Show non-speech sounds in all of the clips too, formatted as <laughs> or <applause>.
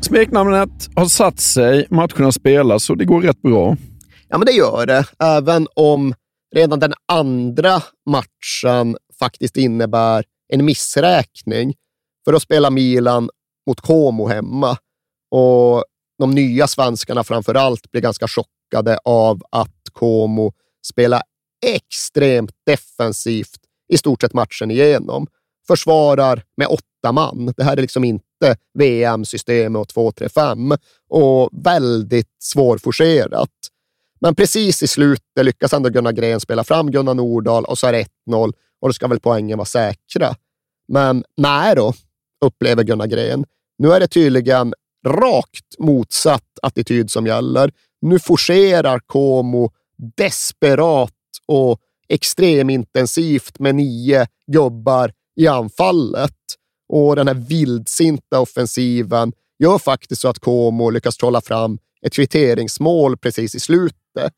Smeknamnet har satt sig, matcherna spelas och det går rätt bra. Ja, men det gör det. Även om redan den andra matchen faktiskt innebär en missräkning. För att spela Milan mot Como hemma och de nya svenskarna framför allt blir ganska chockade av att Como spelar extremt defensivt i stort sett matchen igenom. Försvarar med åtta man. Det här är liksom inte VM-systemet och 2-3-5 och väldigt svårforcerat. Men precis i slutet lyckas ändå Gunnar Gren spela fram Gunnar Nordahl och så är det 1-0 och då ska väl poängen vara säkra. Men nej då, upplever Gunnar Gren. Nu är det tydligen rakt motsatt attityd som gäller. Nu forcerar Como desperat och extremintensivt med nio gubbar i anfallet. Och den här vildsinta offensiven gör faktiskt så att Como lyckas trolla fram ett kvitteringsmål precis i slutet.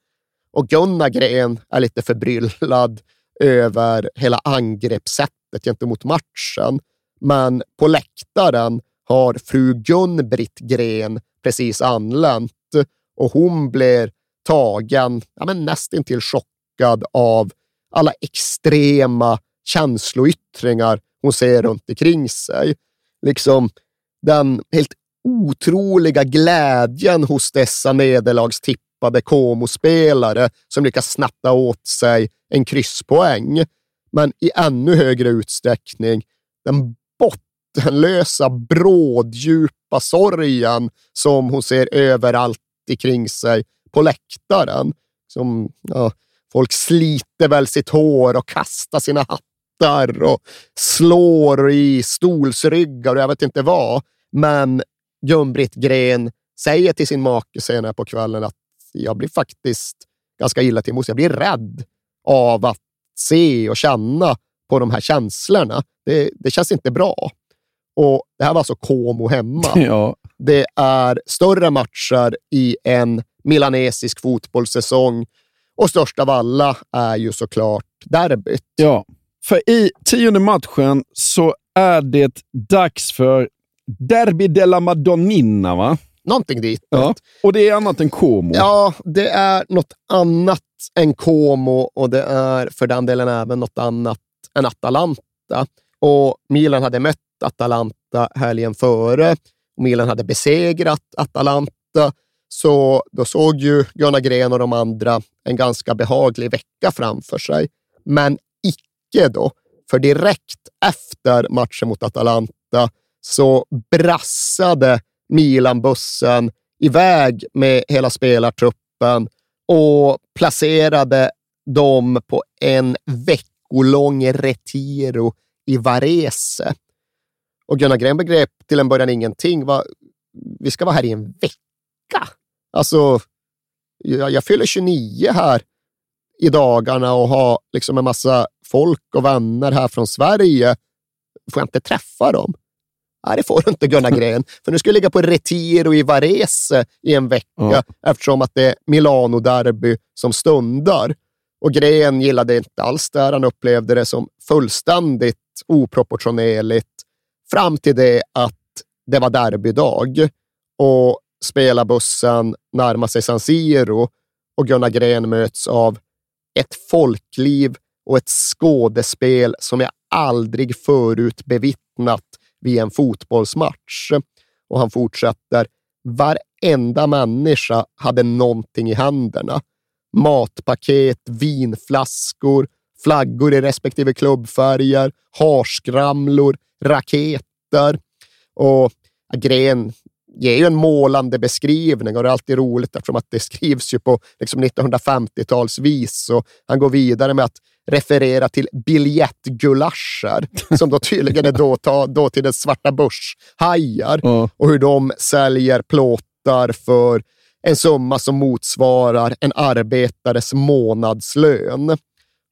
Och Gunnar Gren är lite förbryllad över hela angreppssättet gentemot matchen. Men på läktaren har fru Gun-Britt Gren precis anlänt och hon blir tagen, ja, men nästintill chockad av alla extrema känsloyttringar hon ser runt omkring sig. Liksom den helt otroliga glädjen hos dessa nederlagstippade Como-spelare som lyckas snatta åt sig en krysspoäng. Men i ännu högre utsträckning den bottenlösa, bråddjupa sorgen som hon ser överallt omkring sig på läktaren. Som, ja, folk sliter väl sitt hår och kastar sina hattar och slår i stolsryggar och jag vet inte vad. Men Gun-Britt Gren säger till sin make senare på kvällen att jag blir faktiskt ganska illa till mods. Jag blir rädd av att se och känna på de här känslorna. Det, det känns inte bra. Och Det här var alltså Como hemma. <laughs> Ja. Det är större matcher i en milanesisk fotbollssäsong och störst av alla är ju såklart derbyt. Ja, för i tionde matchen så är det dags för Derby della Madonnina, va? Någonting dit. Ja. Och det är annat än Como. Ja, det är något annat än Como och det är för den delen även något annat än Atalanta. Och Milan hade mött Atalanta helgen före. Och Milan hade besegrat Atalanta. Så då såg ju Gunnar Gren och de andra en ganska behaglig vecka framför sig. Men icke då, för direkt efter matchen mot Atalanta så brassade Milan-bussen iväg med hela spelartruppen och placerade dem på en veckolång retiro i Varese. Och Gunnar Gren begrep till en början ingenting. Va? Vi ska vara här i en vecka. Alltså, jag, jag fyller 29 här i dagarna och har liksom en massa folk och vänner här från Sverige. Får jag inte träffa dem? Nej, det får du inte Gunnar Gren, <laughs> för nu ska jag ligga på Retiro i Varese i en vecka Ja. eftersom att det är Milano-derby som stundar. Och Gren gillade inte alls det. Han upplevde det som fullständigt oproportionerligt fram till det att det var derbydag och spelarbussen närmar sig San Siro och Gunnar Gren möts av ett folkliv och ett skådespel som jag aldrig förut bevittnat vid en fotbollsmatch. Och han fortsätter. Varenda människa hade någonting i händerna. Matpaket, vinflaskor, flaggor i respektive klubbfärger, harskramlor, raketer. Och Gren ger ju en målande beskrivning och det är alltid roligt eftersom att det skrivs ju på liksom 1950-talsvis. Och han går vidare med att referera till biljettgulascher <laughs> som då tydligen är då, då till den svarta börshajar Ja. och hur de säljer plåtar för en summa som motsvarar en arbetares månadslön.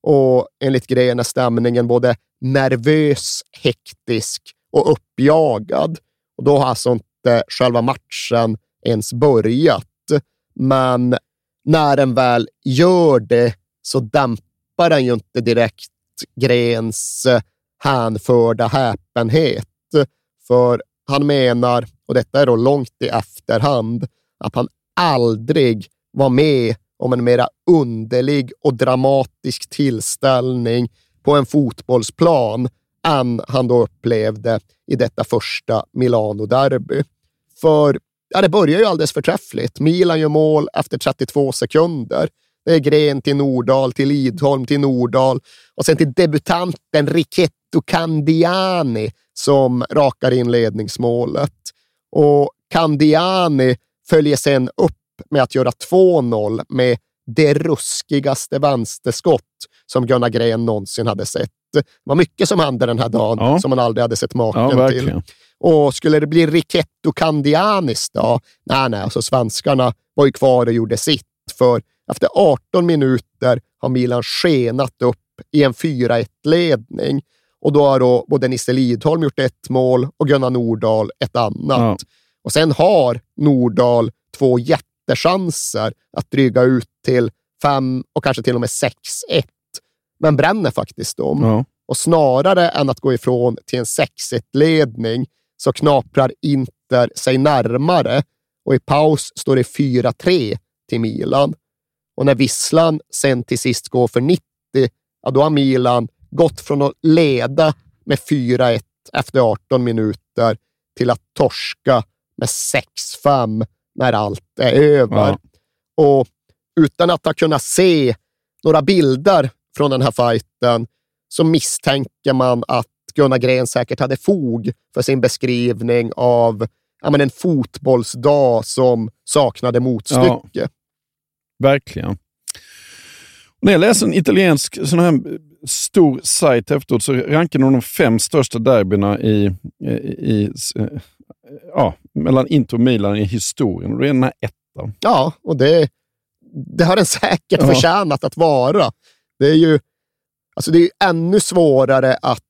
Och enligt Gren är stämningen både nervös, hektisk och uppjagad. Och då har alltså inte själva matchen ens börjat. Men när den väl gör det så dämpar den ju inte direkt Grens eh, hänförda häpenhet. För han menar, och detta är då långt i efterhand, att han aldrig var med om en mera underlig och dramatisk tillställning på en fotbollsplan än han då upplevde i detta första Milano-derby. För ja, det börjar ju alldeles förträffligt. Milan gör mål efter 32 sekunder. Det är Gren till Nordahl, till Lidholm, till Nordahl och sen till debutanten Ricetto Candiani som rakar in ledningsmålet. Och Candiani följer sen upp med att göra 2-0 med det ruskigaste vänsterskott som Gunnar Gren någonsin hade sett. Det var mycket som hände den här dagen Ja. som man aldrig hade sett maken Ja, till. Och skulle det bli Ricetto Candianis då? Nej, nej, alltså svenskarna var ju kvar och gjorde sitt. För efter 18 minuter har Milan skenat upp i en 4-1-ledning. Och då har då både Nisse Lidholm gjort ett mål och Gunnar Nordahl ett annat. Ja. Och sen har Nordahl två jättechanser att dryga ut till 5 och kanske till och med 6-1. Men bränner faktiskt dem. Ja. Och snarare än att gå ifrån till en 6-1-ledning så knaprar Inter sig närmare och i paus står det 4-3 till Milan. Och när visslan sen till sist går för 90, ja, då har Milan gått från att leda med 4-1 efter 18 minuter till att torska med 6-5 när allt är över. Ja. Och utan att ha kunnat se några bilder från den här fighten så misstänker man att Gunnar Gren säkert hade fog för sin beskrivning av ja, men en fotbollsdag som saknade motstycke. Verkligen. Och när jag läser en italiensk sån här stor sajt efteråt så rankar de de fem största derbyna i, i, i, ja, mellan Inter och Milan i historien. Och det är den här ettan. Ja, och det, det har den säkert Ja. förtjänat att vara. Det är ju alltså det är ännu svårare att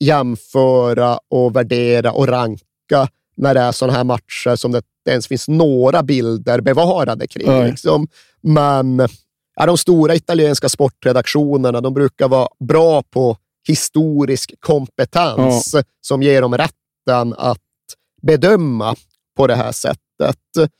jämföra och värdera och ranka när det är sådana här matcher som det inte ens finns några bilder bevarade kring. Liksom. Men ja, de stora italienska sportredaktionerna de brukar vara bra på historisk kompetens som ger dem rätten att bedöma på det här sättet.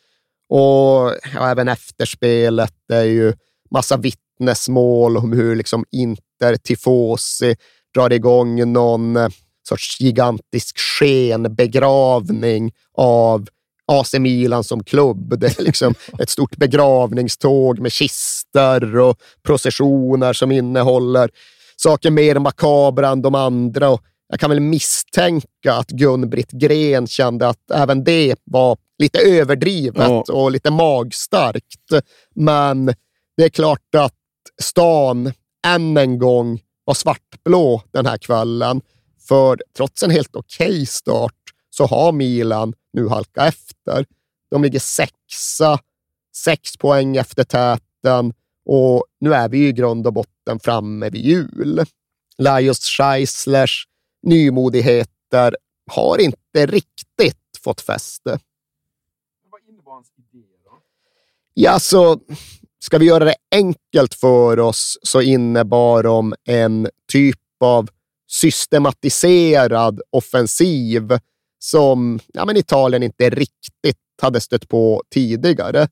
Och ja, även efterspelet är ju massa vittnesmål om hur liksom Inter Tifosi drar igång någon eh, sorts gigantisk skenbegravning av AC Milan som klubb. Det är liksom <laughs> ett stort begravningståg med kister och processioner som innehåller saker mer makabra än de andra. Och jag kan väl misstänka att Gun-Britt Gren kände att även det var lite överdrivet Ja. och lite magstarkt. Men det är klart att stan än en gång var svartblå den här kvällen. För trots en helt okej start så har Milan nu halkat efter. De ligger sexa, sex poäng efter täten och nu är vi i grund och botten framme vid jul. Lajos Scheislers nymodigheter har inte riktigt fått fäste. Ja, så ska vi göra det enkelt för oss så innebar de en typ av systematiserad offensiv som ja, men Italien inte riktigt hade stött på tidigare.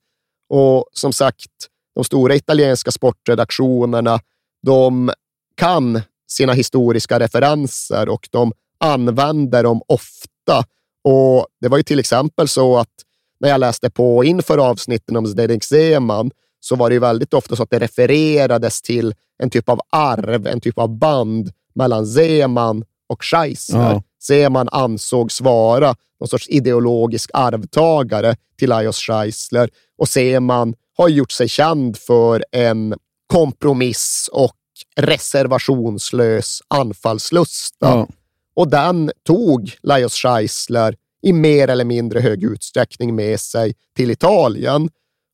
Och som sagt, de stora italienska sportredaktionerna, de kan sina historiska referenser och de använder dem ofta. Och Det var ju till exempel så att när jag läste på inför avsnitten om Zdenek Zeman så var det ju väldigt ofta så att det refererades till en typ av arv, en typ av band mellan Zeman och Scheisler. Ja. Zeman ansågs vara någon sorts ideologisk arvtagare till Lajos Scheisler och Zeman har gjort sig känd för en kompromiss och reservationslös anfallslusta. Ja. Och den tog Lajos Scheisler i mer eller mindre hög utsträckning med sig till Italien.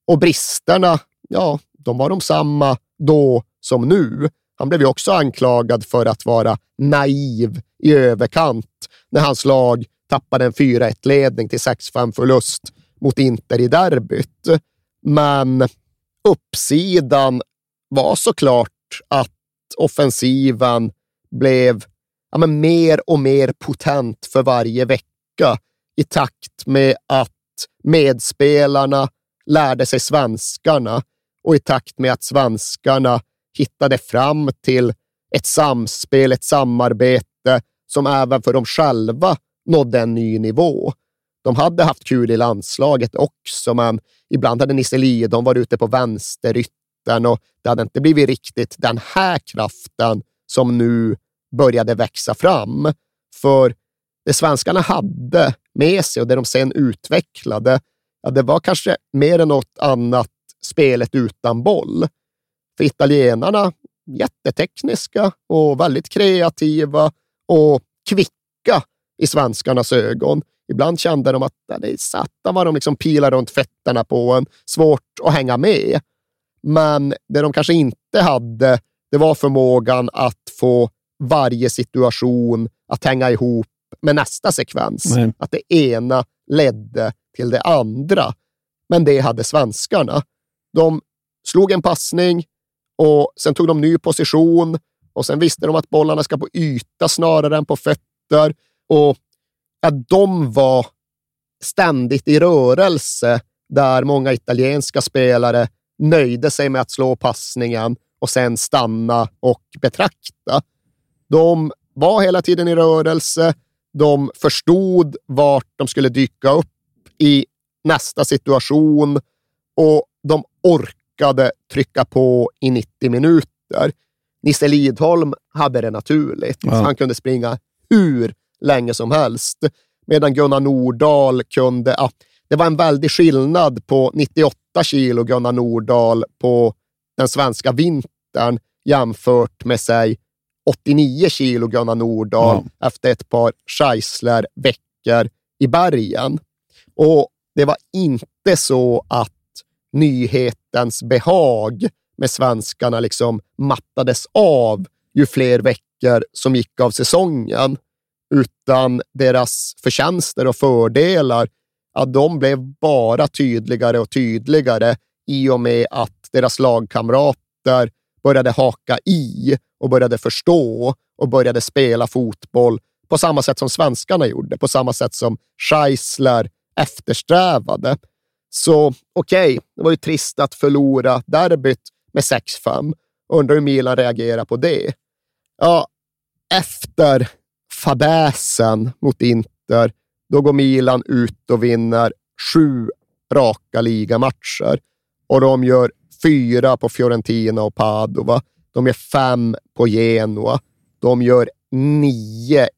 Och bristerna, ja, de var de samma då som nu. Han blev ju också anklagad för att vara naiv i överkant när hans lag tappade en 4-1-ledning till 6-5-förlust mot Inter i derbyt. Men uppsidan var såklart att offensiven blev ja, men mer och mer potent för varje vecka i takt med att medspelarna lärde sig svenskarna och i takt med att svenskarna hittade fram till ett samspel, ett samarbete som även för dem själva nådde en ny nivå. De hade haft kul i landslaget också, men ibland hade Nisse Lidholm varit ute på vänsteryttern och det hade inte blivit riktigt den här kraften som nu började växa fram. För det svenskarna hade med sig och det de sen utvecklade, ja, det var kanske mer än något annat spelet utan boll. För italienarna, jättetekniska och väldigt kreativa och kvicka i svenskarnas ögon. Ibland kände de att det satan vad de liksom pilar runt fötterna på en. Svårt att hänga med. Men det de kanske inte hade, det var förmågan att få varje situation att hänga ihop med nästa sekvens. Nej. Att det ena ledde till det andra. Men det hade svenskarna. De slog en passning och sen tog de ny position och sen visste de att bollarna ska på yta snarare än på fötter. Och att de var ständigt i rörelse där många italienska spelare nöjde sig med att slå passningen och sen stanna och betrakta. De var hela tiden i rörelse. De förstod vart de skulle dyka upp i nästa situation och de orkade trycka på i 90 minuter. Nisse Lidholm hade det naturligt. Ja. Han kunde springa hur länge som helst. Medan Gunnar Nordahl kunde... Ja, det var en väldig skillnad på 98 kilo Gunnar Nordahl på den svenska vintern jämfört med, säg, 89 kilo Gunnar Nordahl efter ett par Scheisler-veckor i bergen. Och det var inte så att nyhetens behag med svenskarna liksom mattades av ju fler veckor som gick av säsongen, utan deras förtjänster och fördelar, att de blev bara tydligare och tydligare i och med att deras lagkamrater började haka i och började förstå och började spela fotboll på samma sätt som svenskarna gjorde, på samma sätt som Scheisler eftersträvade. Så okej, okay, det var ju trist att förlora derbyt med 6-5. Undrar hur Milan reagerar på det. Ja, efter fadäsen mot Inter, då går Milan ut och vinner sju raka ligamatcher och de gör fyra på Fiorentina och Padova. De gör fem på Genoa. De gör 9-1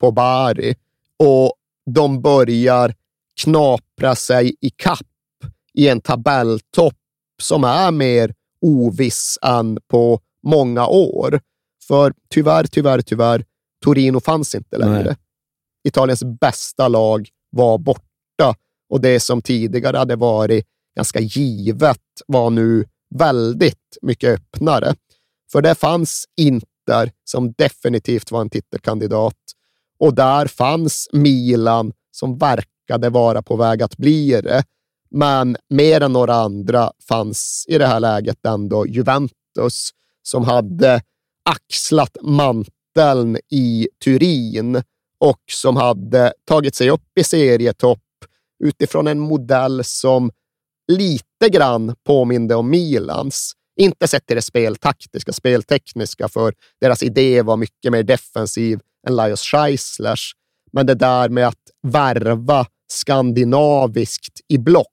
på Bari och de börjar knapra sig i kapp i en tabelltopp som är mer oviss än på många år. För tyvärr, tyvärr, tyvärr, Torino fanns inte längre. Nej. Italiens bästa lag var borta och det som tidigare hade varit ganska givet var nu väldigt mycket öppnare. För det fanns Inter som definitivt var en titelkandidat och där fanns Milan som verkade vara på väg att bli det. Men mer än några andra fanns i det här läget ändå Juventus som hade axlat manteln i Turin och som hade tagit sig upp i serietopp utifrån en modell som lite grann påminde om Milans. Inte sett till det speltaktiska, speltekniska, för deras idé var mycket mer defensiv än Lajos Scheislers. Men det där med att värva skandinaviskt i block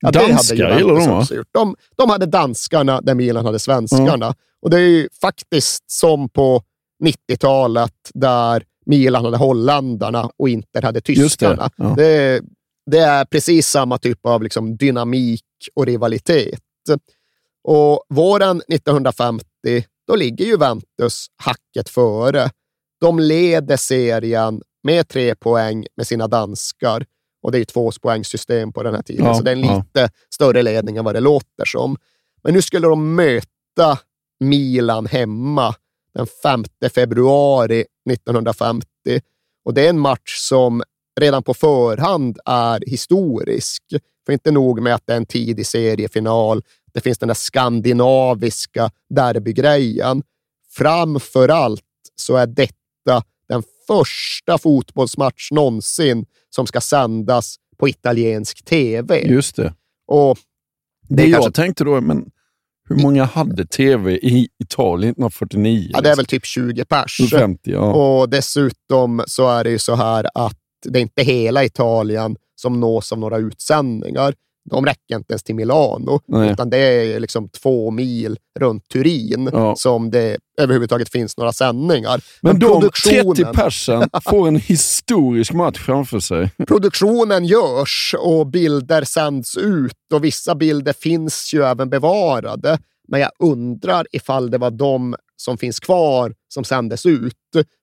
Ja, Danskar gillar de, va? De, de hade danskarna där Milan hade svenskarna. Och det är ju faktiskt som på 90-talet där Milan hade holländarna och Inter hade Just det, tyskarna. ja. Det, det är precis samma typ av liksom dynamik och rivalitet. Och våren 1950, då ligger Juventus hacket före. De leder serien med tre poäng med sina danskar. Och det är ju tvåpoängssystem på den här tiden, Ja, så det är en ja. lite större ledning än vad det låter som. Men nu skulle de möta Milan hemma den 5 februari 1950. Och det är en match som redan på förhand är historisk. För inte nog med att det är en tidig seriefinal, det finns den där skandinaviska derbygrejen. Framför allt så är detta den första fotbollsmatch någonsin som ska sändas på italiensk tv. Just det. Och Det, Det är jag kanske- tänkte då, men hur många hade tv i Italien 1949? ja, det är väl typ 20 pers. 50, ja. Och dessutom så är det ju så här att det är inte hela Italien som nås av några utsändningar. De räcker inte ens till Milano, Nej. utan det är liksom två mil runt Turin Ja. som det överhuvudtaget finns några sändningar. Men de produktionen- 30 persen får en historisk match framför sig. <laughs> Produktionen görs och bilder sänds ut och vissa bilder finns ju även bevarade. Men jag undrar ifall det var de som finns kvar som sändes ut.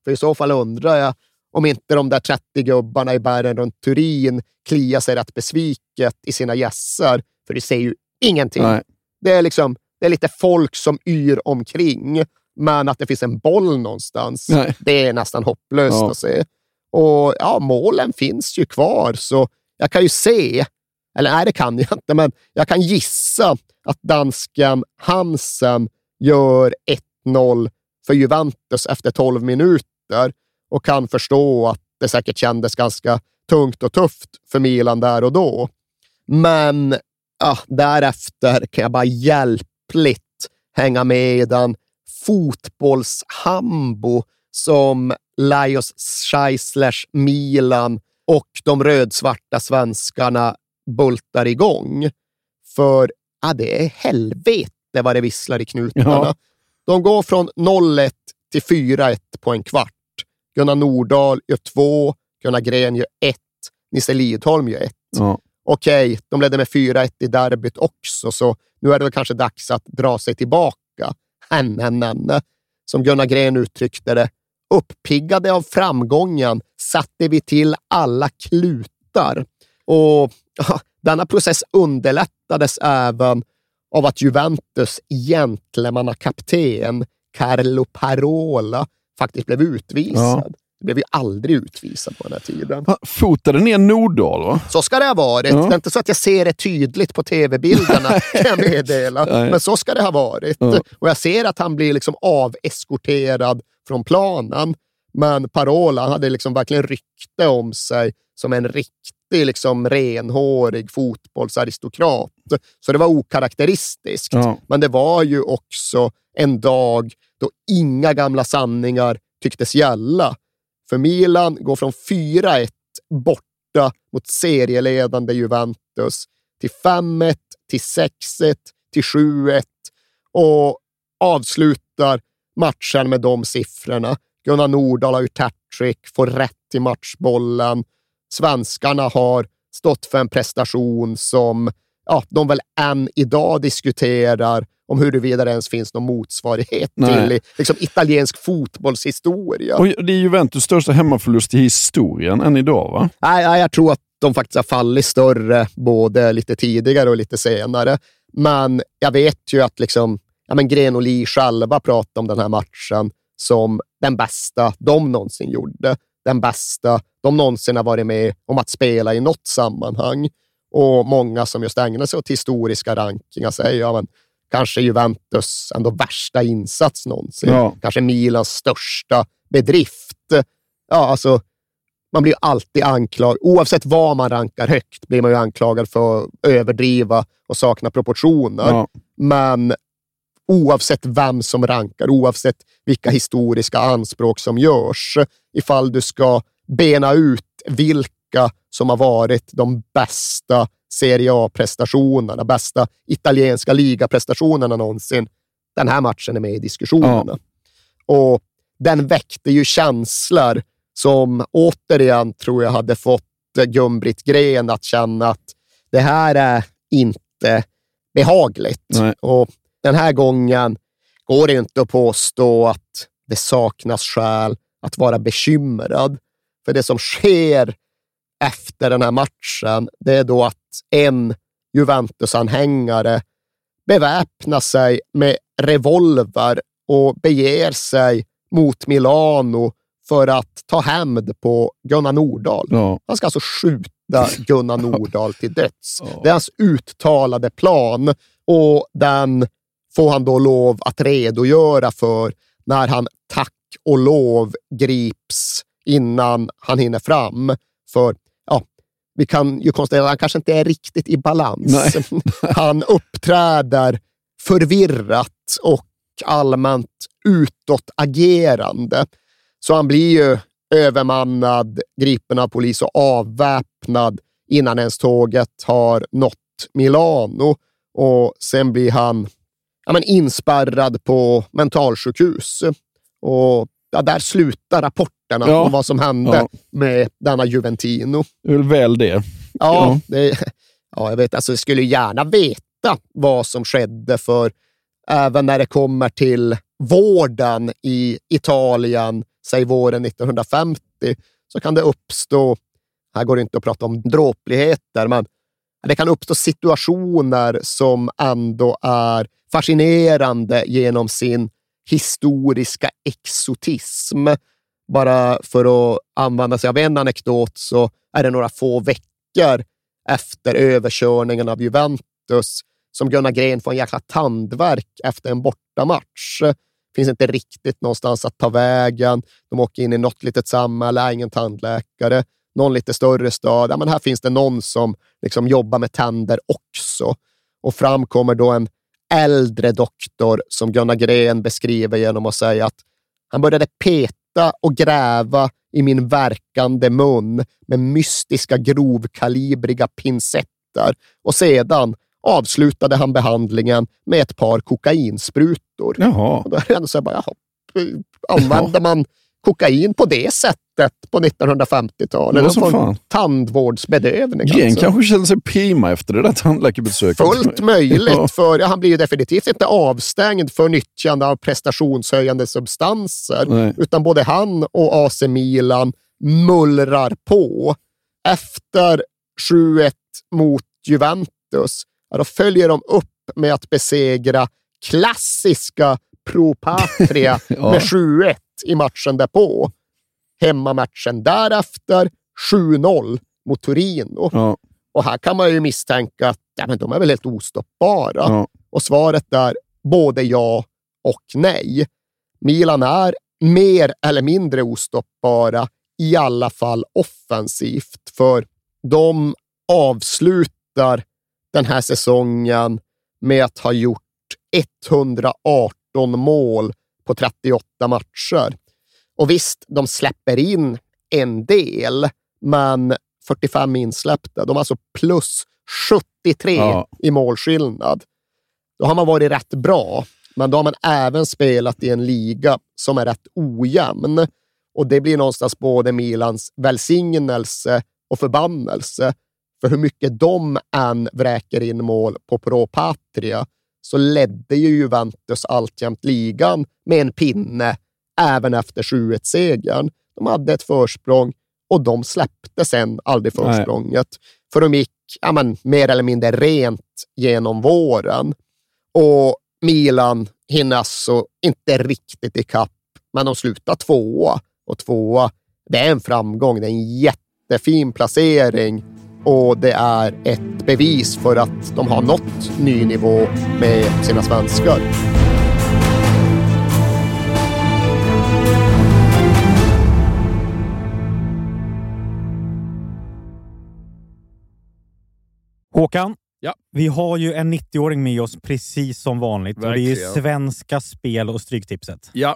För i så fall undrar jag om inte de där 30 gubbarna i bergen runt Turin kliar sig rätt besviket i sina gässar. För det ser ju ingenting. Nej. Det är, liksom, det är lite folk som yr omkring, men att det finns en boll någonstans, Nej. det är nästan hopplöst Ja. att se. Och ja, målen finns ju kvar, så jag kan ju se, eller nej, det kan jag inte, men jag kan gissa att dansken Hansen gör 1-0 för Juventus efter 12 minuter och kan förstå att det säkert kändes ganska tungt och tufft för Milan där och då. Men ja, därefter kan jag bara hjälpligt hänga med i den fotbollshambo som Lajos Scheislers Milan och de rödsvarta svenskarna bultar igång. För ja, det är helvete vad det visslar i knutarna. Ja. De går från 0-1 till 4-1 på en kvart. Gunnar Nordahl gör två, Gunnar Gren gör ett, Nisse Lidholm gör ett. Ja. Okej, de ledde med 4-1 i derbyt också, så nu är det väl kanske dags att dra sig tillbaka. Men, men. Som Gunnar Gren uttryckte det, uppiggade av framgången satte vi till alla klutar. Och denna process underlättades även av att Juventus gentlemannakapten Carlo Parola faktiskt blev utvisad. Ja. Det blev ju aldrig utvisad på den här tiden. Han fotade ner Nordahl, va? Så ska det ha varit. Ja. Det är inte så att jag ser det tydligt på tv-bilderna, <laughs> kan jag meddela. Nej. Men så ska det ha varit. Ja. Och jag ser att han blir liksom aveskorterad från planen. Men Parola hade liksom verkligen rykte om sig som en riktig liksom renhårig fotbollsaristokrat. Så det var okaraktäristiskt. Ja. Men det var ju också en dag då inga gamla sanningar tycktes gälla. För Milan går från 4-1 borta mot serieledande Juventus till 5-1, till 6-1, till 7-1 och avslutar matchen med de siffrorna. Gunnar Nordahl har gjort hattrick, får rätt till matchbollen. Svenskarna har stått för en prestation som ja, de väl än idag diskuterar om huruvida det ens finns någon motsvarighet Nej. till liksom, italiensk fotbollshistoria. Och det är Juventus största hemmaförlust i historien än idag, va? Nej, jag tror att de faktiskt har fallit större både lite tidigare och lite senare. Men jag vet ju att liksom, ja, men Gren och Lee själva pratar om den här matchen som den bästa de någonsin gjorde. Den bästa de någonsin har varit med om att spela i något sammanhang. Och många som just ägnar sig åt historiska rankingar säger ja, men kanske Juventus ändå värsta insats någonsin. Ja. Kanske Milans största bedrift. Ja, alltså, man blir alltid anklagad, oavsett vad man rankar högt, blir man ju anklagad för att överdriva och sakna proportioner. Ja. Men oavsett vem som rankar, oavsett vilka historiska anspråk som görs, ifall du ska bena ut vilka som har varit de bästa Serie A-prestationerna, bästa italienska ligaprestationerna någonsin. Den här matchen är med i diskussionerna. Och den väckte ju känslor som återigen tror jag hade fått Gun-Britt Gren att känna att det här är inte behagligt. Nej. Och den här gången går det inte att påstå att det saknas skäl att vara bekymrad. För det som sker efter den här matchen, det är då att en Juventus-anhängare beväpnar sig med revolver och beger sig mot Milano för att ta hämnd på Gunnar Nordahl. Ja. Han ska alltså skjuta Gunnar Nordahl till döds. <laughs> Ja. Det är hans uttalade plan och den får han då lov att redogöra för när han tack och lov grips innan han hinner fram. För vi kan ju konstatera att han kanske inte är riktigt i balans. Nej. <laughs> Han uppträder förvirrat och allmänt utåtagerande. Så han blir ju övermannad, gripen av polis och avväpnad innan ens tåget har nått Milano. Och sen blir han ja, men inspärrad på mentalsjukhus. Och ja, där slutar rapporterna Ja. om vad som hände Ja. med denna Juventino. Det är väl det. Ja, Ja. Det, ja jag vet. Alltså, jag skulle gärna veta vad som skedde, för även när det kommer till vården i Italien, säg våren 1950, så kan det uppstå, här går det inte att prata om dråpligheter, men det kan uppstå situationer som ändå är fascinerande genom sin historiska exotism. Bara för att använda sig av en anekdot så är det några få veckor efter överkörningen av Juventus som Gunnar Gren får en jäkla tandvärk efter en bortamatch. Finns inte riktigt någonstans att ta vägen. De åker in i något litet samhälle, ingen tandläkare. Någon lite större stad. Ja, men här finns det någon som liksom jobbar med tänder också. Och fram kommer då en äldre doktor som Gunnar Gren beskriver genom att säga att han började peta och gräva i min verkande mun med mystiska grovkalibriga pincetter och sedan avslutade han behandlingen med ett par kokainsprutor. Jaha. Och då är det ändå så här, bara, jaha, använder man kokain på det sättet på 1950-talet? Ja, De som får en fan. Tandvårdsbedövning. Gren alltså. kanske kände sig prima efter det där tandläkarbesöket. Fullt <laughs> möjligt, Ja. för han blir ju definitivt inte avstängd för nyttjande av prestationshöjande substanser, Nej. utan både han och AC Milan mullrar på. Efter 7-1 mot Juventus, ja, då följer de upp med att besegra klassiska Pro Patria <laughs> Ja. med 7-1 i matchen därpå. Hemmamatchen därefter 7-0 mot Torino. Ja, Och här kan man ju misstänka att ja, men de är väl helt ostoppbara. ja. Och svaret är både ja och nej. Milan är mer eller mindre ostoppbara, i alla fall offensivt, för de avslutar den här säsongen med att ha gjort 118 mål på 38 matcher. Och visst, de släpper in en del, men 45 insläppta. De har alltså plus 73 Ja. i målskillnad. Då har man varit rätt bra, men då har man även spelat i en liga som är rätt ojämn. Och det blir någonstans både Milans välsignelse och förbannelse. För hur mycket de än vräker in mål på Pro Patria så ledde ju Juventus alltjämt ligan med en pinne även efter 7-1-segern. De hade ett försprång och de släppte sen aldrig Nej. försprånget. För de gick ja, men, mer eller mindre rent genom våren. Och Milan hinner alltså inte riktigt ikapp, men de slutar tvåa. Och tvåa, det är en framgång. Det är en jättefin placering och det är ett bevis för att de har nått ny nivå med sina svenskar. Håkan, Ja. vi har ju en 90-åring med oss precis som vanligt. Och det är ju Verkligen. Svenska Spel och Stryktipset. Ja,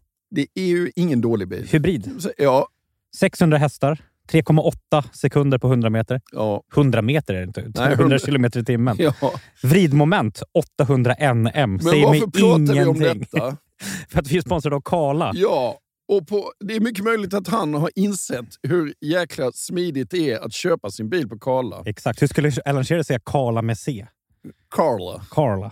Det är ju ingen dålig bil. Hybrid. Ja, 600 hästar. 3,8 sekunder på 100 meter. ja, 100 meter är det inte. 100 100 kilometer i timmen. ja. Vridmoment 800 NM. Men Säger mig varför pratar vi om ingenting. detta? <laughs> För att vi är sponsrade av Kala. Ja, och på, det är mycket möjligt att han har insett hur jäkla smidigt det är att köpa sin bil på Karla. Exakt. Hur skulle Alan Shearer säga Kala med C? Karla. Carla.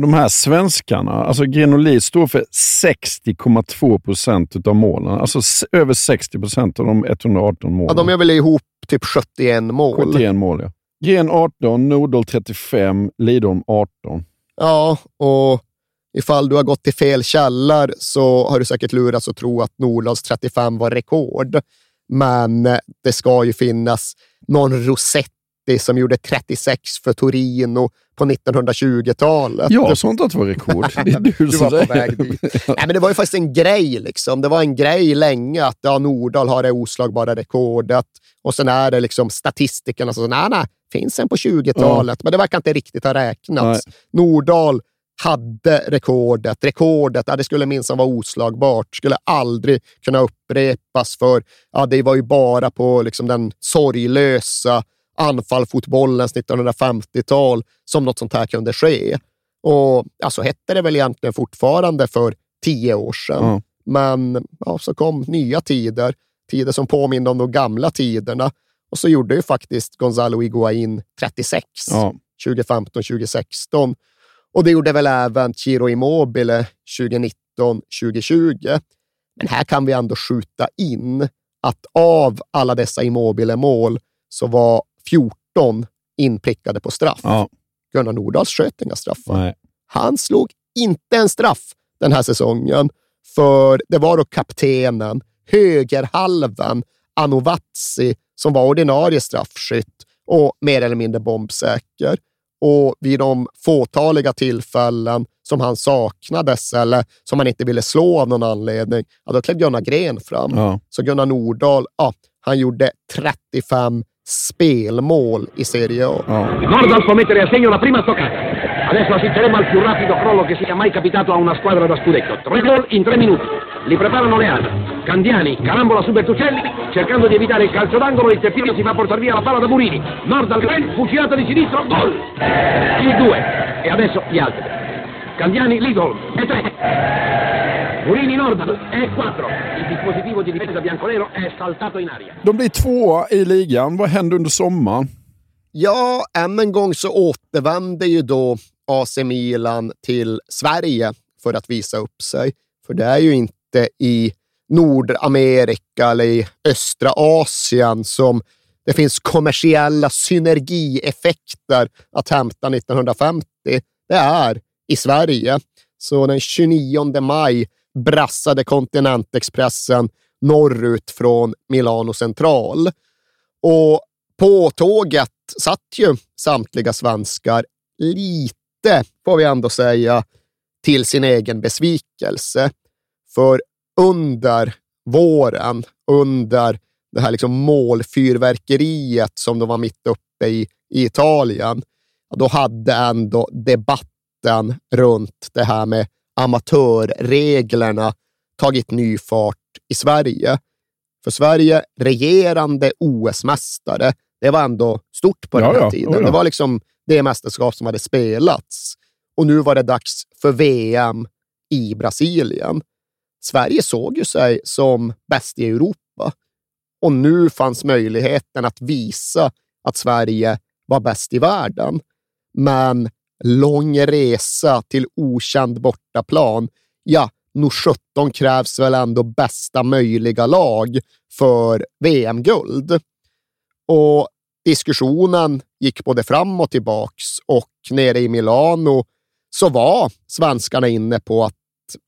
De här svenskarna, alltså Grenoli står för 60,2 procent av målen. Alltså över 60 procent av de 118 Ja, målen. de är väl ihop typ 71 mål. 71 mål, ja. Gren 18, Nordahl 35, Lidholm 18. Ja, och ifall du har gått till fel källar så har du säkert lurats att tro att Nordals 35 var rekord. Men det ska ju finnas någon Rossetti som gjorde 36 för Torino på 1920-talet. Jag sa inte att det var rekord. Det är du, <laughs> Du var på väg dit. <laughs> Nej, men det var ju faktiskt en grej. Liksom. Det var en grej länge att ja, Nordahl har det oslagbara rekordet och sen är det liksom statistikerna som säger nej, nej, finns en på 20-talet, men det verkar inte riktigt ha räknats. Nordahl hade rekordet. Rekordet, ja, det skulle minsann vara oslagbart, skulle aldrig kunna upprepas för ja, det var ju bara på liksom, den sorglösa anfallfotbollens 1950-tal som något sånt här kunde ske. Och ja, så hette det väl egentligen fortfarande för tio år sedan. Ja. Men ja, så kom nya tider, tider som påminner om de gamla tiderna. Och så gjorde ju faktiskt Gonzalo Higuain 36 Ja. 2015, 2016. Och det gjorde väl även Chiro Immobile 2019-2020. Men här kan vi ändå skjuta in att av alla dessa Immobile-mål så var 14 inprickade på straff. Ja. Gunnar Nordahls sköt inga straffar. Nej. Han slog inte en straff den här säsongen, för det var då kaptenen, högerhalven, Anovatsi, som var ordinarie straffskytt och mer eller mindre bombsäker. Och vid de fåtaliga tillfällen som han saknades eller som han inte ville slå av någon anledning, ja, då klev Gunnar Gren fram. Ja. Så Gunnar Nordahl, ja, han gjorde 35 spelmål i Serie A. Ja. Nordal può mettere a segno la prima stoccata. Adesso assisteremo al più rapido crollo che sia mai capitato a una squadra da scudetto. Tre gol in tre minuti. Li preparano le ali. Candiani, carambola su Bertuccelli, cercando di evitare il calcio d'angolo, il terzino si fa portare via la palla da Murini. Nordal Gren, fucilata di sinistro, gol! Il 2. E adesso gli altri. Candiani, Lidl, e 3. Murini, Nordal, e 4. Il dispositivo di difesa bianconero è saltato in aria. De blir tvåa i ligan. Vad händer under sommaren? Ja, än en gång så återvänder ju då AC Milan till Sverige för att visa upp sig. För det är ju inte i Nordamerika eller i östra Asien som det finns kommersiella synergieffekter att hämta 1950. Det är i Sverige. Så den 29 maj brassade Kontinentexpressen norrut från Milano central. Och på tåget satt ju samtliga svenskar lite, får vi ändå säga, till sin egen besvikelse. För under våren, under det här liksom målfyrverkeriet som de var mitt uppe i, i Italien, då hade ändå debatten runt det här med amatörreglerna tagit ny fart i Sverige. För Sverige, regerande OS-mästare, det var ändå stort på den här ja. tiden. Ja, ja. Det var liksom det mästerskap som hade spelats. Och nu var det dags för VM i Brasilien. Sverige såg ju sig som bäst i Europa och nu fanns möjligheten att visa att Sverige var bäst i världen. Men lång resa till okänd bortaplan, ja, nog 17 krävs väl ändå bästa möjliga lag för VM-guld. Och diskussionen gick både fram och tillbaks och nere i Milano så var svenskarna inne på att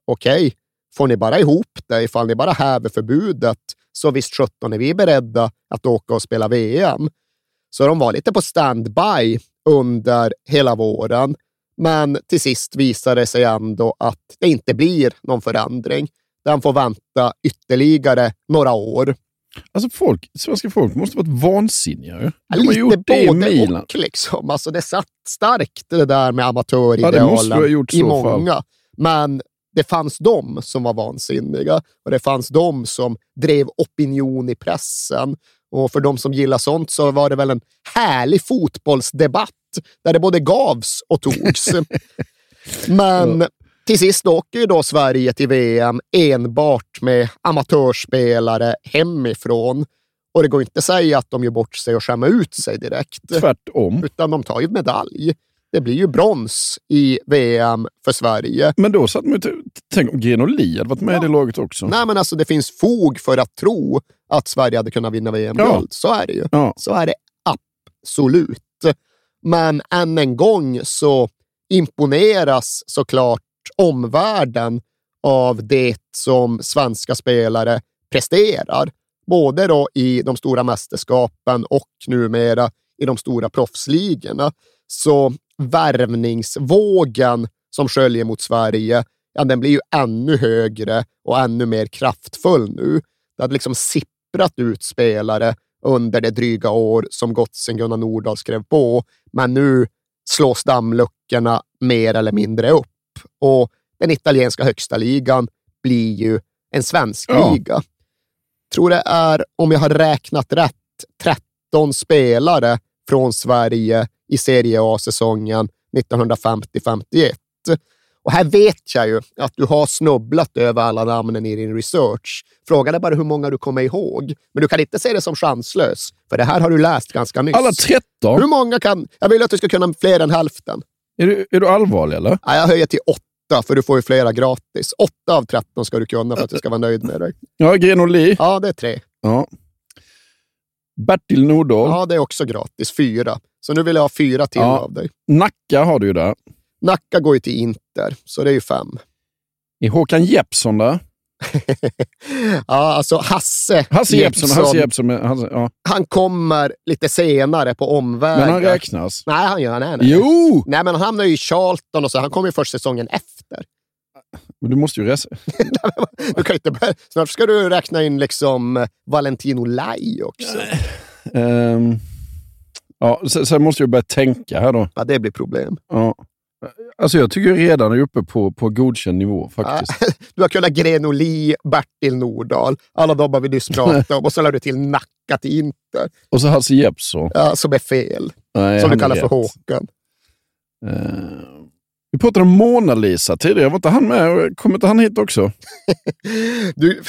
okej, får ni bara ihop det, ifall ni bara häver förbudet, så visst 17 är vi beredda att åka och spela VM. Så de var lite på standby under hela våren. Men till sist visade det sig ändå att det inte blir någon förändring. Den får vänta ytterligare några år. Alltså folk, svenska folk måste varit vansinniga. De har Lite gjort det i Milan. och. Liksom. Alltså, det satt starkt det där med Ja, amatöridealen gjort i fall. många. Men det fanns de som var vansinniga och det fanns de som drev opinion i pressen. Och för de som gillar sånt så var det väl en härlig fotbollsdebatt där det både gavs och togs. <laughs> Men till sist åker ju då Sverige till VM enbart med amatörspelare hemifrån. Och det går inte att säga att de gör bort sig och skämmer ut sig direkt Tvärtom. utan de tar ju medalj. Det blir ju brons i VM för Sverige. Men då satt man ju Tänk om Grenoli hade varit med i det laget också. Nej, men alltså det finns fog för att tro att Sverige hade kunnat vinna VM-guld. Ja. Så är det ju. Ja. Så är det absolut. Men än en gång så imponeras såklart omvärlden av det som svenska spelare presterar. Både då i de stora mästerskapen och numera i de stora proffsligorna. Så värvningsvågen som sköljer mot Sverige, ja, den blir ju ännu högre och ännu mer kraftfull nu. Det hade liksom sipprat ut spelare under det dryga år som gått sedan Gunnar Nordahl skrev på, men nu slås dammluckorna mer eller mindre upp. Och den italienska högsta ligan blir ju en svensk Ja. liga. Tror det är, om jag har räknat rätt, 13 spelare från Sverige i Serie A-säsongen 1950-51. Och här vet jag ju att du har snubblat över alla namnen i din research. Frågan är bara hur många du kommer ihåg. Men du kan inte se det som chanslös, för det här har du läst ganska nyss. Alla 13? Hur många kan... Jag vill att du ska kunna fler än hälften. Är du, är du allvarlig eller? Nej, jag höjer till åtta, för du får ju flera gratis. Åtta av tretton ska du kunna för att du ska vara nöjd med dig. Ja, Grenoli. Ja, det är tre. Ja. Bertil Nordahl. Ja, det är också gratis. Fyra. Så nu vill jag ha fyra till Ja. av dig. Nacka har du ju där. Nacka går ju till Inter, så det är ju fem. Är Håkan Jeppsson där? Ja, alltså Hasse, Hasse Jeppsson. Hasse Jeppsson med, Hasse, ja. Han kommer lite senare på omvägar. Men han räknas? Nej, han gör nej, nej. Jo! Nej, men han hamnar ju i Charlton och så. Han kommer ju först säsongen efter. Men du måste ju resa. <laughs> Du kan inte börja. Snart ska du räkna in liksom Valentino Lai också. Ehm, ja, sen, sen måste jag börja tänka här då. Ja, det blir problem. Ja. Alltså jag tycker redan är uppe på, på godkänd nivå faktiskt. <laughs> Du har kunnat Grenoli, Bertil Nordahl, alla de har vi nyss pratat om och så lade du till Nacka till Inter, Och så Hasse Jeppsson. ja, som är fel. Nej, som du kallar för. Håkan. Eh, vi pratade om Mona Lisa tidigare. Var inte han med? Kommer inte han hit också? <laughs> Du,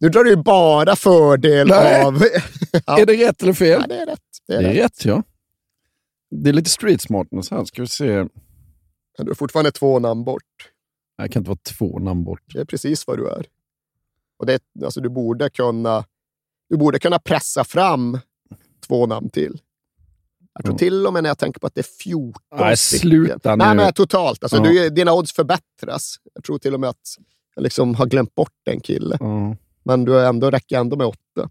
nu drar du ju bara fördel Nej. av... <laughs> Ja. Är det rätt eller fel? Ja, det är rätt. Det är det är rätt. rätt, ja. Det är lite street smartness här. Ska vi se. Men Du är fortfarande två namn bort. Jag kan inte vara två namn bort. Det är precis vad du är. Och det, alltså, du, borde kunna, du borde kunna pressa fram två namn till. Jag tror Mm. till och med när jag tänker på att det är 14 Nej, sluta nu. Nej, men totalt. Alltså, Ja. du, dina odds förbättras. Jag tror till och med att jag liksom har glömt bort en kille. Ja. Men du ändå, räcker ändå med åtta.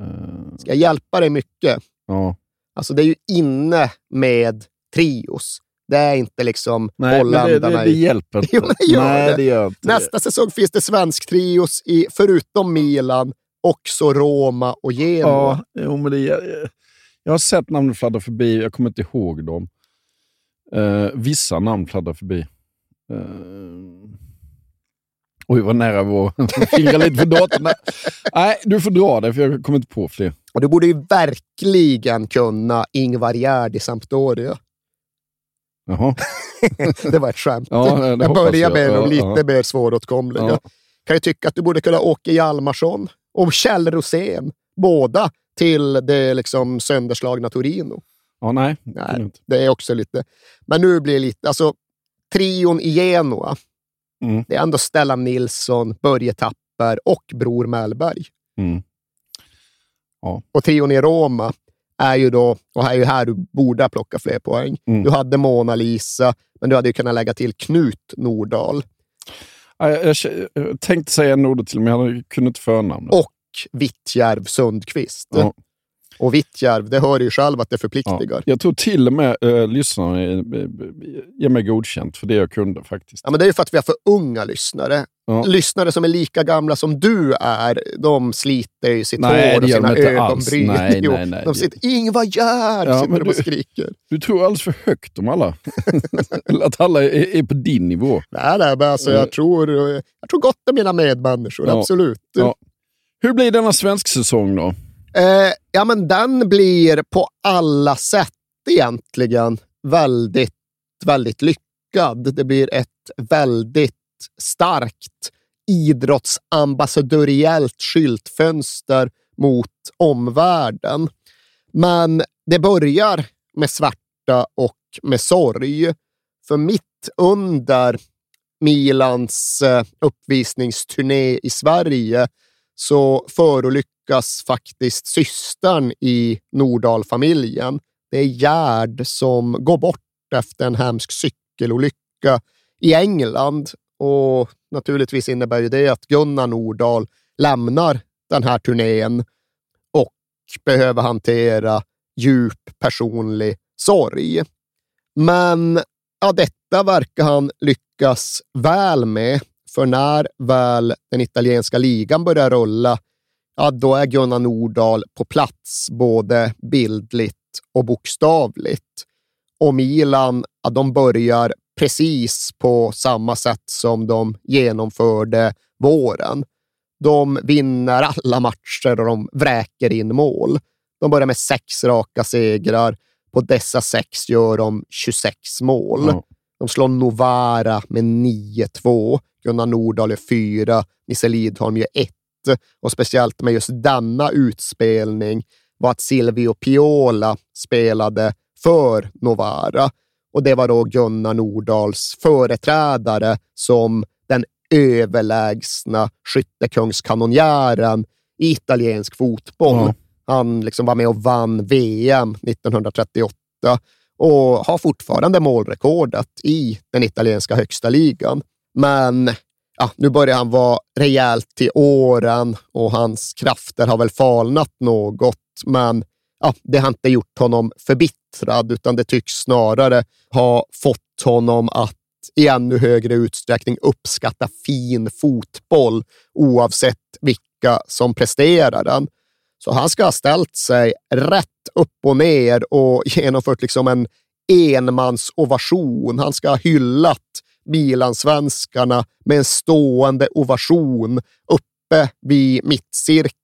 Eh, Ska jag hjälpa dig mycket? ja. Alltså, det är ju inne med trios. Det är inte liksom Nej, det, holländarna det, det i- hjälper <laughs> inte. Jo, det gör Nej, det. det gör inte det. Nästa säsong finns det svensk trios i, förutom Milan, också Roma och Genoa. Ja, jo, men det, jag, har sett namn fladdra förbi. Jag kommer inte ihåg dem. Eh, vissa namn fladdrar förbi. Uh, oj, vad nära var <laughs> fingra lite på datorn. Nej, du får dra det, för jag kommer inte på fler. Och du borde ju verkligen kunna Ingvar Gerd i Sampdoria. <laughs> Det var ett skämt. Ja, jag börjar jag. med de Ja, lite ja. mer svåråtkomliga. Ja. Kan ju tycka att du borde kunna Åke Hjalmarsson och Kjell Rosén, båda till det liksom sönderslagna Torino. Ja, nej. Nej. Det är också lite... Men nu blir det lite... Alltså, trion i Genoa, Mm. det är ändå Stellan Nilsson, Börje Tapper och Bror Mellberg. Mm. Och trion i Roma är ju då, och här är ju här du borde plocka fler poäng. Mm. Du hade Mona Lisa, men du hade ju kunnat lägga till Knut Nordahl Ja, Jag, jag, tänkte säga Norde till, men jag kunde inte förnamnet. och Vittjärv Sundqvist. Ja. Och Vittjärv, det hör ju själv att det Ja, förpliktigar. Ja. jag tror till och med äh, lyssnarna eh, ger mig godkänt för det jag kunde faktiskt. men det är ju för att vi har för unga lyssnare. Ja. Lyssnare som är lika gamla som du är, de sliter ju sitt Nej, hår och sina ögonbryn. Nej, <laughs> nej, nej. De sitter, Ingvar Gerd! Ja, sitter de och du- skriker. Du tror alldeles för högt om alla. Eller <laughs> att alla är, är på din nivå. Nej, nej, men alltså, jag, tror, jag tror gott om mina medmänniskor, Ja. absolut. Ja. Hur blir denna svensk säsong då? Eh, ja, men den blir på alla sätt egentligen väldigt, väldigt lyckad. Det blir ett väldigt starkt idrottsambassadöriellt skyltfönster mot omvärlden. Men det börjar med svärta och med sorg. För mitt under Milans eh, uppvisningsturné i Sverige så förolyckas faktiskt systern i Nordahl-familjen. Det är Gerd som går bort efter en hemsk cykelolycka i England. Och naturligtvis innebär ju det att Gunnar Nordahl lämnar den här turnén och behöver hantera djup personlig sorg. Men ja, detta verkar han lyckas väl med, för när väl den italienska ligan börjar rulla, ja, då är Gunnar Nordahl på plats, både bildligt och bokstavligt. Och Milan, ja, de börjar precis på samma sätt som de genomförde våren. De vinner alla matcher och de vräker in mål. De börjar med sex raka segrar. På dessa sex gör de 26 mål. Ja. De slår Novara med 9-2. Gunnar Nordahl är fyra. Nisse Lidholm gör ett. Och speciellt med just denna utspelning var att Silvio Piola spelade för Novara. Och det var då Gunnar Nordahls företrädare som den överlägsna skyttekungskanonjären i italiensk fotboll. Ja. Han liksom var med och vann VM 1938 och har fortfarande målrekordet i den italienska högsta ligan. Men ja, nu börjar han vara rejält till åren och hans krafter har väl falnat något. Men ja, det har inte gjort honom förbittrad, utan det tycks snarare ha fått honom att i ännu högre utsträckning uppskatta fin fotboll oavsett vilka som presterar den. Så han ska ha ställt sig rätt upp och ner och <laughs> genomfört liksom en enmansovation. Han ska ha hyllat Milansvenskarna med en stående ovation uppe vid mittcirkeln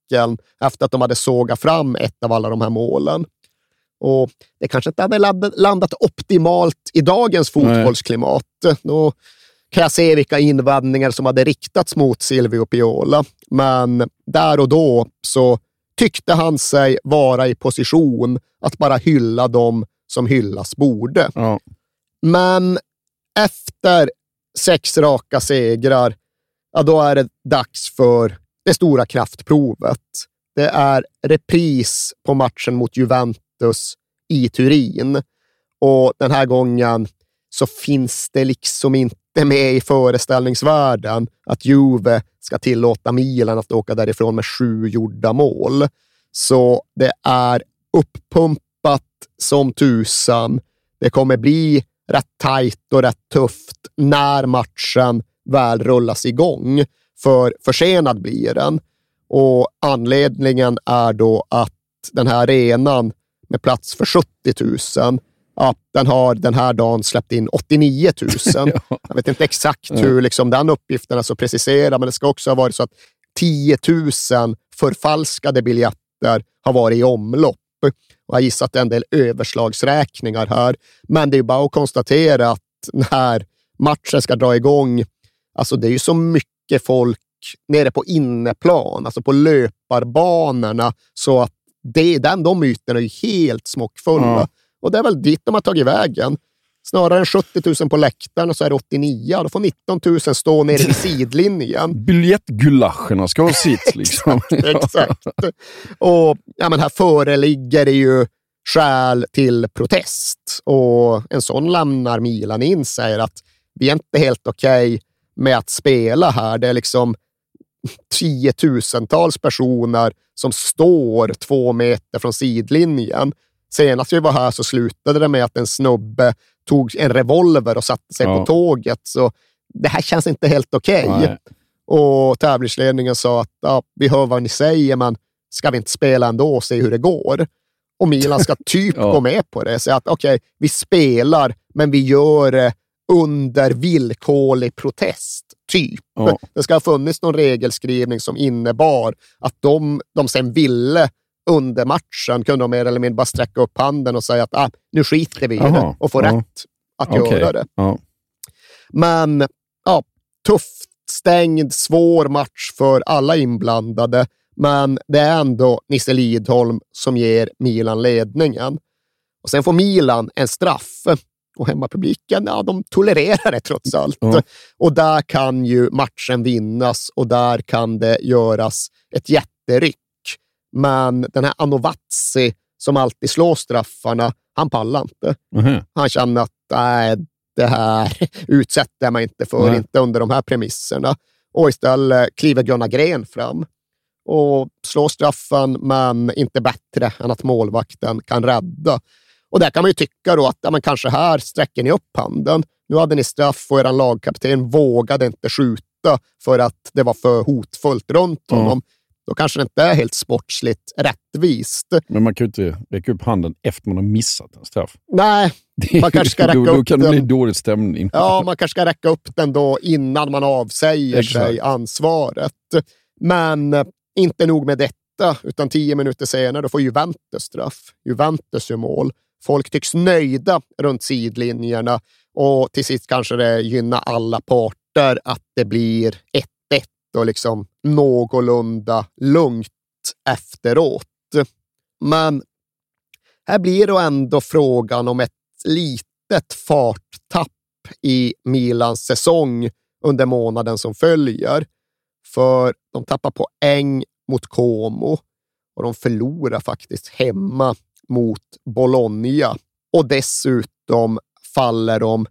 efter att de hade sågat fram ett av alla de här målen. Och det kanske inte hade landat optimalt i dagens fotbollsklimat. Då kan jag se vilka invändningar som hade riktats mot Silvio Piola, men där och då så tyckte han sig vara i position att bara hylla dem som hyllas borde. Ja. Men efter sex raka segrar, ja, då är det dags för det stora kraftprovet. Det är repris på matchen mot Juventus i Turin. Och den här gången så finns det liksom inte med i föreställningsvärlden att Juve ska tillåta Milan att åka därifrån med sju gjorda mål. Så det är uppumpat som tusan. Det kommer bli rätt tajt och rätt tufft när matchen väl rullas igång. För försenad blir den. Och anledningen är då att den här arenan med plats för 70 000 ja, den har den här dagen släppt in 89 000. <laughs> Jag vet inte exakt hur liksom, den uppgiften är så preciserad, men det ska också ha varit så att 10 000 förfalskade biljetter har varit i omlopp. Och jag gissar att det är en del överslagsräkningar här, men det är bara att konstatera att när matchen ska dra igång, alltså det är ju så mycket folk nere på inneplan, alltså på löparbanorna, så att det, den, de ytorna är ju helt smockfulla. Ja. Och det är väl dit de har tagit vägen. Snarare än 70 000 på läktaren och så är det 89. Då får 19 000 stå nere vid <laughs> sidlinjen. Biljettgulaschen ska ha sitt. <laughs> Liksom. Exakt. Och ja, men här föreligger det ju skäl till protest. Och en sån lämnar Milan in, säger att vi är inte helt okej okay med att spela här. Det är liksom tiotusentals personer som står två meter från sidlinjen. Senast vi var här så slutade det med att en snubbe tog en revolver och satte sig Ja. på tåget. Så det här känns inte helt okej. Nej. Och tävlingsledningen sa att ja, vi hör vad ni säger, men ska vi inte spela ändå och se hur det går? Och Milan ska <laughs> typ Ja. gå med på det. Säga att okej, vi spelar, men vi gör det under villkorlig protest. Typ. Ja. Det ska ha funnits någon regelskrivning som innebar att de, de sen ville under matchen kunde de mer eller mindre bara sträcka upp handen och säga att ah, nu skiter vi i det och få Ja. rätt att Okej. göra det. Ja. Men ja, tufft, stängd, svår match för alla inblandade. Men det är ändå Nisse Lidholm som ger Milan ledningen. Och sen får Milan en straff. Och hemmapubliken, ja, de tolererar det trots allt. Ja. Och där kan ju matchen vinnas och där kan det göras ett jätteryck. Men den här Anovazzi som alltid slår straffarna, han pallar inte. Mhm. Han känner att nej, det här <laughs> utsätter jag mig inte för, Nej. inte under de här premisserna. Och istället kliver Gunnar Gren fram och slår straffen, men inte bättre än att målvakten kan rädda. Och där kan man ju tycka då att ja, men kanske här sträcker ni upp handen. Nu hade ni straff och er lagkapten vågade inte skjuta för att det var för hotfullt runt honom. Då kanske det inte är helt sportsligt rättvist. Men man kan ju inte räcka upp handen efter man har missat en straff. Nej, <laughs> Man kanske ska då, räcka då upp kan det bli dålig stämning. Ja, man kanske ska räcka upp den då innan man avsäger Exakt. sig ansvaret. Men eh, inte nog med detta, utan tio minuter senare då får Juventus straff. Juventus gör mål. Folk tycks nöjda runt sidlinjerna och till sist kanske det gynnar alla parter att det blir 1-1 och liksom någorlunda lugnt efteråt. Men här blir då ändå frågan om ett litet farttapp i Milans säsong under månaden som följer. För de tappar poäng mot Como och de förlorar faktiskt hemma mot Bologna. Och dessutom faller de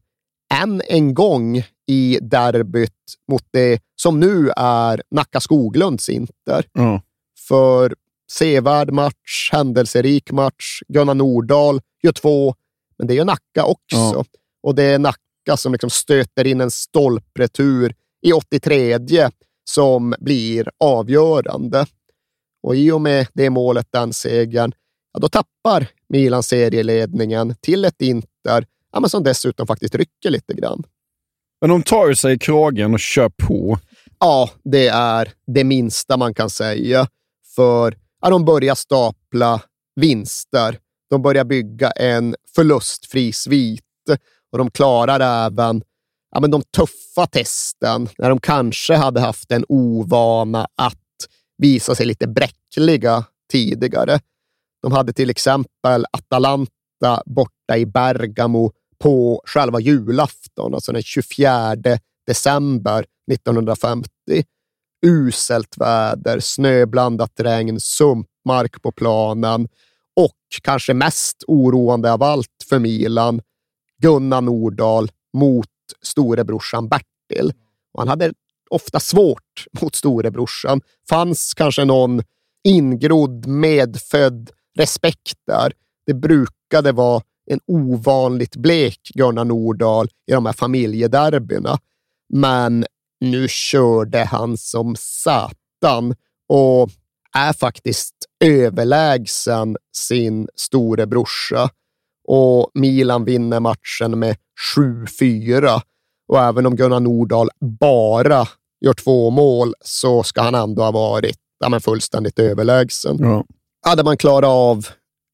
än en gång i derbyt mot det som nu är Nacka Skoglunds Inter. Ja. För sevärd match, händelserik match. Gunnar Nordahl gör två, men det gör Nacka också. Ja. Och det är Nacka som liksom stöter in en stolpretur i 83 som blir avgörande. Och i och med det målet, den segern, ja, då tappar Milan serieledningen till ett Inter ja, men som dessutom faktiskt rycker lite grann. Men de tar sig i kragen och kör på. Ja, det är det minsta man kan säga. För ja, de börjar stapla vinster. De börjar bygga en förlustfri svit och de klarar även ja, men de tuffa testen när de kanske hade haft en ovana att visa sig lite bräckliga tidigare. De hade till exempel Atalanta borta i Bergamo på själva julafton, alltså den 24 december 1950. Uselt väder, snöblandat regn, sumpmark på planen och kanske mest oroande av allt för Milan, Gunnar Nordahl mot storebrorsan Bertil. Och han hade ofta svårt mot storebrorsan. fanns kanske någon ingrodd, medfödd respekt där. Det brukade vara en ovanligt blek Gunnar Nordahl i de här familjederbyna. Men nu körde han som satan och är faktiskt överlägsen sin storebrorsa. Och Milan vinner matchen med 7-4. Och även om Gunnar Nordahl bara gör två mål så ska han ändå ha varit ja, men fullständigt överlägsen. Ja. Hade man klarat av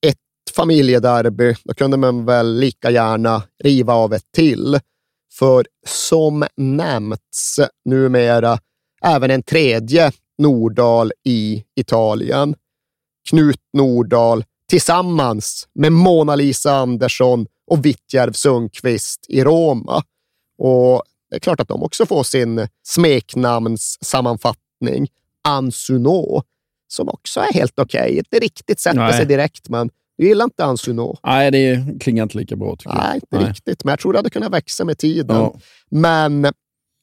ett familjederby, då kunde man väl lika gärna riva av ett till. För som nämnts numera även en tredje Nordahl i Italien. Knut Nordahl tillsammans med Mona-Lisa Andersson och Vittjärv Sundqvist i Roma. Och det är klart att de också får sin smeknamnssammanfattning, Ansuno, som också är helt okej. Okay. Inte riktigt sätter Nej. sig direkt, men du gillar inte Ansuno. Nej, det klingar inte lika bra tycker Nej, inte jag. riktigt, men jag tror det hade kunnat växa med tiden. Ja. Men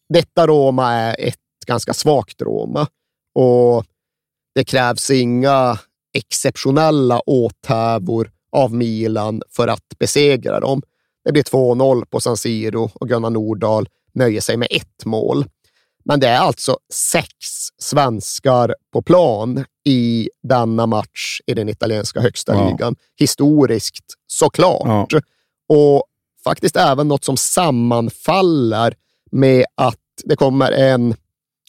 detta Roma är ett ganska svagt Roma och det krävs inga exceptionella åthävor av Milan för att besegra dem. Det blir 2-0 på San Siro och Gunnar Nordahl nöjer sig med ett mål. Men det är alltså sex svenskar på plan i denna match i den italienska högsta Ja. ligan. Historiskt såklart. Och faktiskt även något som sammanfaller med att det kommer en,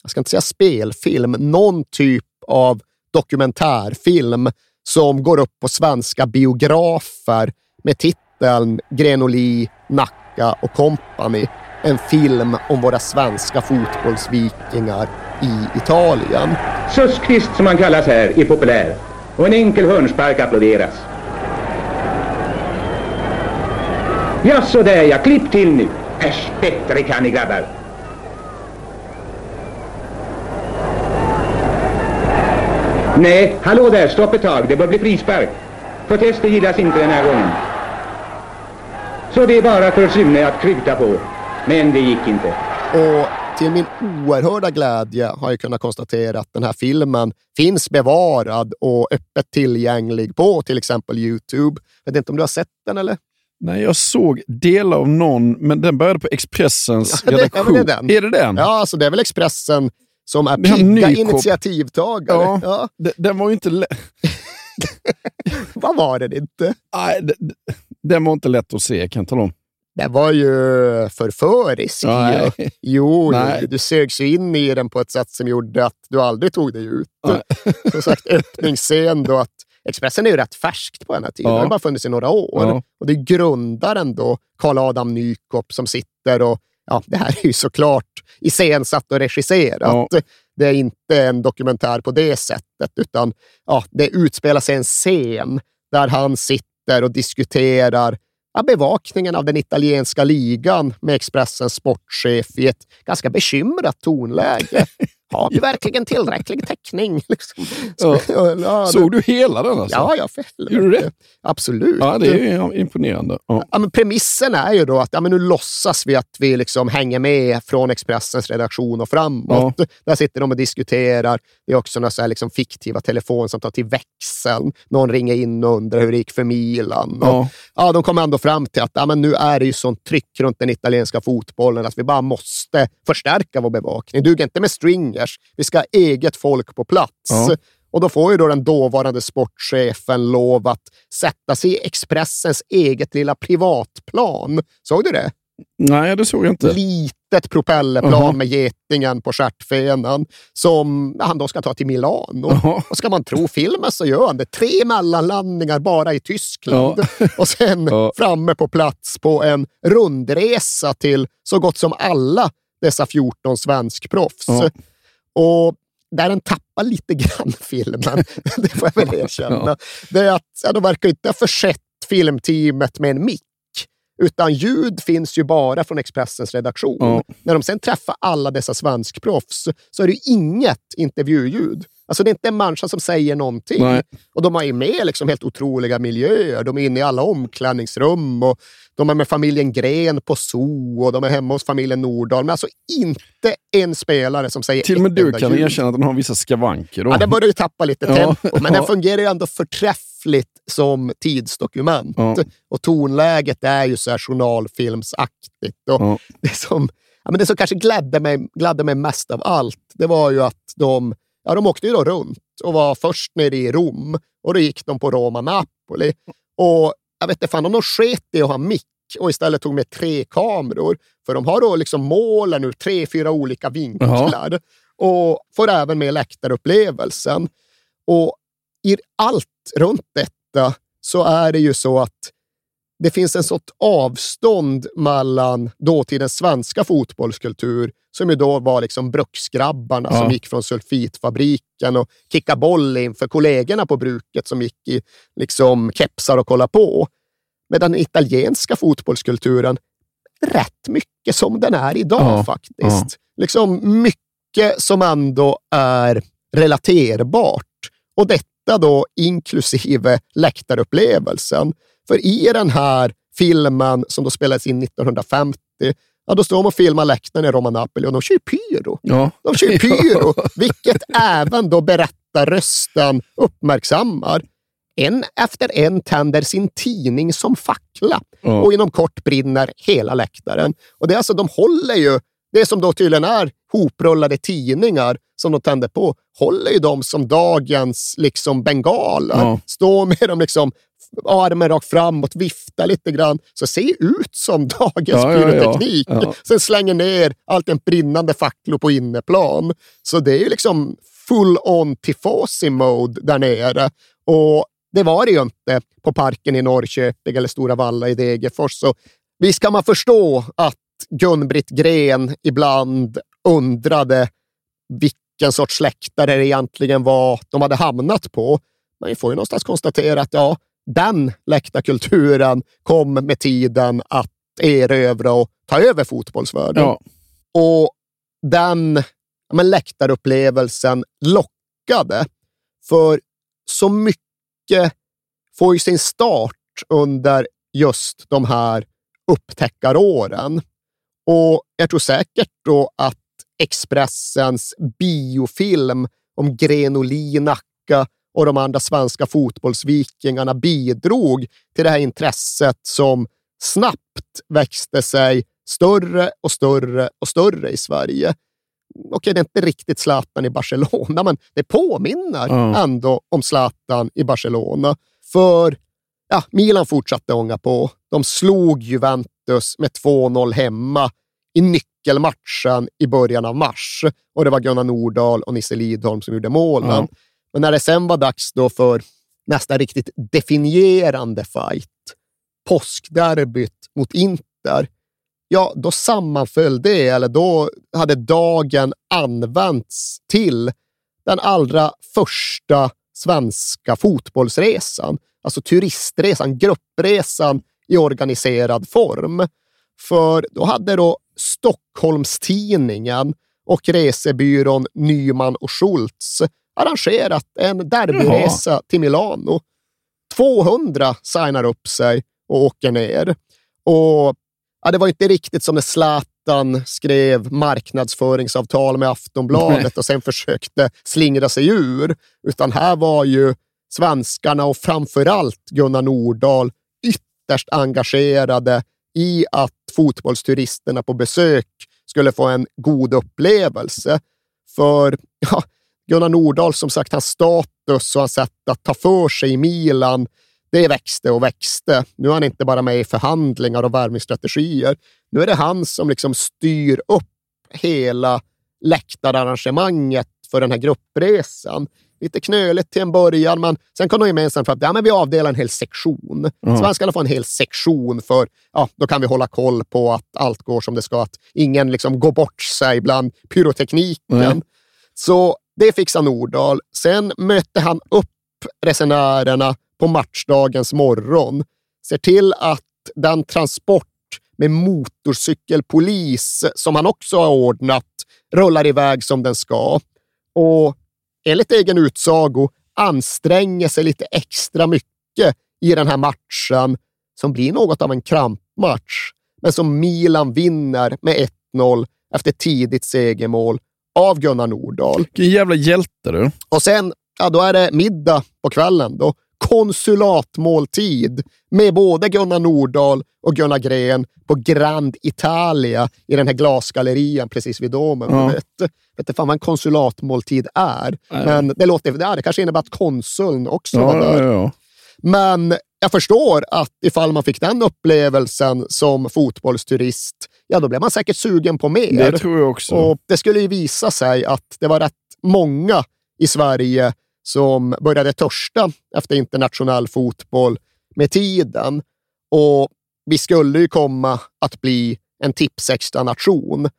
jag ska inte säga spelfilm, någon typ av dokumentärfilm som går upp på svenska biografer med titeln Grenoli, Nacka och Company. En film om våra svenska fotbollsvikingar i Italien. Susskvist som han kallas här är populär och en enkel hörnspark applåderas. Ja, så där ja, klipp till nu. Äsch, bättre kan ni grabbar. Nej, hallå där, stopp ett tag, det bör bli frispark. Protester gillas inte den här gången. Så det är bara för Sune att kruta på. Men det gick inte. Och till min oerhörda glädje har jag kunnat konstatera att den här filmen finns bevarad och öppet tillgänglig på till exempel Youtube. Jag vet inte om du har sett den eller? Nej, jag såg delar av någon, men den började på Expressens Ja, det- ja, redaktion. men det är den. Är det den? Ja, alltså det är väl Expressen som är pigga initiativtagare. Ja. Ja. Den var ju inte lätt. <laughs> Vad var det inte? Nej, den var inte lätt att se, kan jag tala om. Det var ju förförisk. Nej. Jo, Nej. du sögs ju in i den på ett sätt som gjorde att du aldrig tog dig ut. Nej. <laughs> Som sagt, öppningsscen då att Expressen är ju rätt färskt på den här tiden. Ja. Det har bara funnits i några år. Ja. Och det är grundaren då, Karl Adam Nykop, som sitter och Ja, det här är ju såklart iscensatt och regisserat. Ja. Det är inte en dokumentär på det sättet, utan ja, det utspelar sig en scen där han sitter och diskuterar ja, bevakningen av den italienska ligan med Expressens sportchef i ett ganska bekymrat tonläge. <laughs> Har vi verkligen tillräcklig täckning? <laughs> Liksom. Ja. <laughs> Ja, Såg du hela den? Alltså? Ja, jag fäller. Gjorde du det? Absolut. Ja, det är imponerande. Ja. Ja, men premissen är ju då att ja, men nu låtsas vi att vi liksom hänger med från Expressens redaktion och framåt. Där sitter de och diskuterar. Det är också några så här liksom fiktiva telefonsamtal till växeln. Någon ringer in och undrar hur det gick för Milan. Och, Ja. ja, de kommer ändå fram till att ja, men nu är det ju sånt tryck runt den italienska fotbollen att vi bara måste förstärka vår bevakning. Det duger inte med stringers. Vi ska ha eget folk på plats. Ja. Och då får ju då den dåvarande sportchefen lov att sätta sig i Expressens eget lilla privatplan. Såg du det? Nej, det såg jag inte. Litet propellerplan Jaha. med getingen på stjärtfenan som han då ska ta till Milano. Jaha. Och ska man tro filmen så gör han det. Tre mellanlandningar bara i Tyskland. <laughs> Och sen framme på plats på en rundresa till så gott som alla dessa 14 svenskproffs. Ja. Och där den tappar lite grann <laughs> filmen, <laughs> det får jag väl erkänna, Ja. det är att ja, de verkar inte ha försett filmteamet med en mick. Utan ljud finns ju bara från Expressens redaktion. Ja. När de sen träffar alla dessa svenskproffs så är det inget intervjuljud. Alltså det är inte en människa som säger någonting. Nej. Och de har ju med liksom helt otroliga miljöer. De är inne i alla omklädningsrum och de är med familjen Gren på zoo och de är hemma hos familjen Nordahl. Men alltså inte en spelare som säger Till och med du kan ljud. erkänna att den har vissa skavanker. Då. Ja, den börjar ju tappa lite <laughs> Ja. tempo, men den Ja. fungerar ju ändå förträffligt som tidsdokument. Ja. Och tonläget är ju så här journalfilmsaktigt. Och Ja. det, som, ja, men det som kanske gladde mig, gladde mig mest av allt, det var ju att de, ja, de åkte ju då runt och var först nere i Rom och då gick de på Roma-Napoli. Och jag vet inte fan om de sket i att ha mick och istället tog med tre kameror. För de har då liksom målen ur tre, fyra olika vinklar. Och får även med läktarupplevelsen. Och i allt runt detta så är det ju så att det finns en sorts avstånd mellan dåtidens svenska fotbollskultur, som ju då var liksom bruksgrabbarna Ja. som gick från sulfitfabriken och kickade boll inför kollegorna på bruket som gick i liksom kepsar och kolla på. Medan den italienska fotbollskulturen, rätt mycket som den är idag Ja. faktiskt. Ja. Liksom mycket som ändå är relaterbart. Och detta då inklusive läktarupplevelsen. För i den här filmen som då spelades in 1950, ja, då står de och filmar läktaren i Roma Napoli och de kör pyro. Ja. De kör pyro, <laughs> vilket även då berättarrösten uppmärksammar. En efter en tänder sin tidning som fackla Ja. och inom kort brinner hela läktaren. Och det är alltså, de håller ju, det som då tydligen är hoprullade tidningar som de tänder på, håller ju de som dagens liksom bengaler. Ja. Står med dem liksom armen rakt framåt, viftar lite grann, så ser ju ut som <laughs> dagens Ja, ja, ja. pyroteknik. Ja. Sen slänger ner allt en brinnande facklor på inneplan. Så det är ju liksom full on tifosi mode där nere. Och det var det ju inte på parken i Norrköping eller Stora Valla i Degerfors. Så visst kan man förstå att Gun-Britt Gren ibland undrade vilken sorts släktare det egentligen var de hade hamnat på. Vi får ju någonstans konstatera att ja, den läktarkulturen kom med tiden att erövra och ta över fotbollsvärlden. Ja. Och den men läktarupplevelsen lockade. För så mycket får ju sin start under just de här upptäckaråren. Och jag tror säkert då att Expressens biofilm om Grenoli, Nacka och de andra svenska fotbollsvikingarna bidrog till det här intresset som snabbt växte sig större och större och större i Sverige. Okej, det är inte riktigt Zlatan i Barcelona, men det påminner Ja. ändå om Zlatan i Barcelona. För ja, Milan fortsatte ånga på. De slog Juventus med 2-0 hemma i nyckelmatchen i början av mars. Och det var Gunnar Nordahl och Nisse Lidholm som gjorde målen. Ja. Men när det sen var dags då för nästa riktigt definierande fight, påskderbyt mot Inter, ja, då sammanföll det, eller då hade dagen använts till den allra första svenska fotbollsresan. Alltså turistresan, gruppresan i organiserad form. För då hade då Stockholmstidningen och resebyrån Nyman och Schultz arrangerat en derbyresa Jaha. till Milano. 200 signar upp sig och åker ner. Och ja, Det var inte riktigt som när Zlatan skrev marknadsföringsavtal med Aftonbladet Nej. och sen försökte slingra sig ur. Utan här var ju svenskarna och framförallt Gunnar Nordahl ytterst engagerade i att fotbollsturisterna på besök skulle få en god upplevelse. För ja, Gunnar Nordahl, som sagt, hans status och hans sätt att ta för sig i Milan, det växte och växte. Nu är han inte bara med i förhandlingar och värvningsstrategier. Nu är det han som liksom styr upp hela läktararrangemanget för den här gruppresan. Lite knöligt till en början, men sen kom de gemensamt för att ja, men vi avdelar en hel sektion. Ja. Svenskarna får en hel sektion för ja, då kan vi hålla koll på att allt går som det ska, att ingen liksom går bort sig bland pyrotekniken. Nej. Så det fixar Nordahl. Sen mötte han upp resenärerna på matchdagens morgon. Ser till att den transport med motorcykelpolis som han också har ordnat rullar iväg som den ska. Och enligt egen utsago anstränger sig lite extra mycket i den här matchen som blir något av en krampmatch, men som Milan vinner med 1-0 efter tidigt segermål av Gunnar Nordahl. Vilken jävla hjälte du. Och sen, ja, då är det middag på kvällen. Då. Konsulatmåltid med både Gunnar Nordahl och Gunnar Gren på Grand Italia i den här glasgallerian precis vid domen. Ja. Vet, vet inte fan vad en konsulatmåltid är, Nej. men det, låter, det, kanske innebär att konsuln också Ja, var där. ja. Men jag förstår att ifall man fick den upplevelsen som fotbollsturist, ja då blev man säkert sugen på mer. Det tror jag också. Och det skulle ju visa sig att det var rätt många i Sverige som började törsta efter internationell fotboll med tiden. Och vi skulle ju komma att bli en Tipsextra-nation.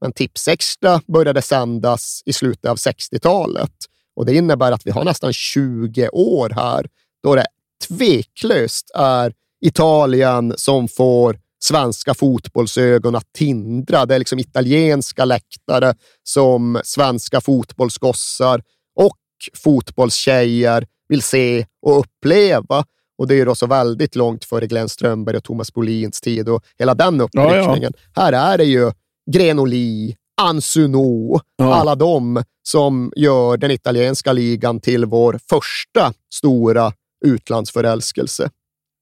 Men Tipsextra började sändas i slutet av 60-talet och det innebär att vi har nästan 20 år här då det tveklöst är Italien som får svenska fotbollsögon att tindra. Det är liksom italienska läktare som svenska fotbollsgossar och fotbollstjejer vill se och uppleva. Och det är då så väldigt långt före Glenn Strömberg och Thomas Bolins tid och hela den uppryckningen. Här är det ju Grenoli, Ansuno, Ja. alla de som gör den italienska ligan till vår första stora utlandsförälskelse.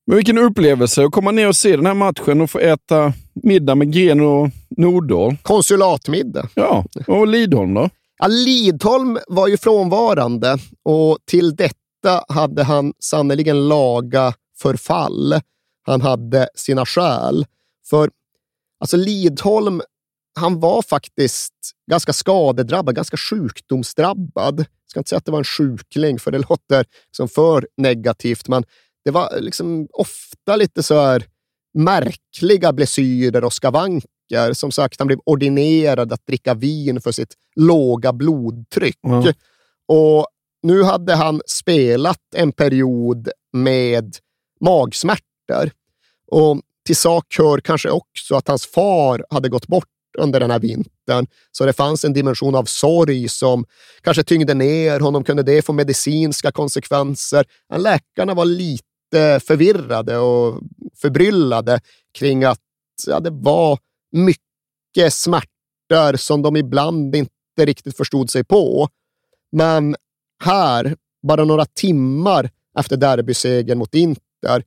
Men vilken upplevelse att komma ner och se den här matchen och få äta middag med Gren och Nordahl. Konsulatmiddag. Ja, och Lidholm då? Ja, Lidholm var ju frånvarande och till detta hade han sannerligen laga förfall. Han hade sina skäl. För alltså Lidholm, han var faktiskt ganska skadedrabbad, ganska sjukdomsdrabbad. Jag ska inte säga att det var en sjukling, för det <laughs> låter liksom för negativt, men det var liksom ofta lite så här märkliga blessyrer och skavanker. Som sagt, han blev ordinerad att dricka vin för sitt låga blodtryck. Ja. Och nu hade han spelat en period med magsmärtor. Och till sak hör kanske också att hans far hade gått bort under den här vintern. Så det fanns en dimension av sorg som kanske tyngde ner honom. Kunde det få medicinska konsekvenser? Men läkarna var lite förvirrade och förbryllade kring att ja, det var mycket smärtor som de ibland inte riktigt förstod sig på. Men här, bara några timmar efter derbysegern mot Inter,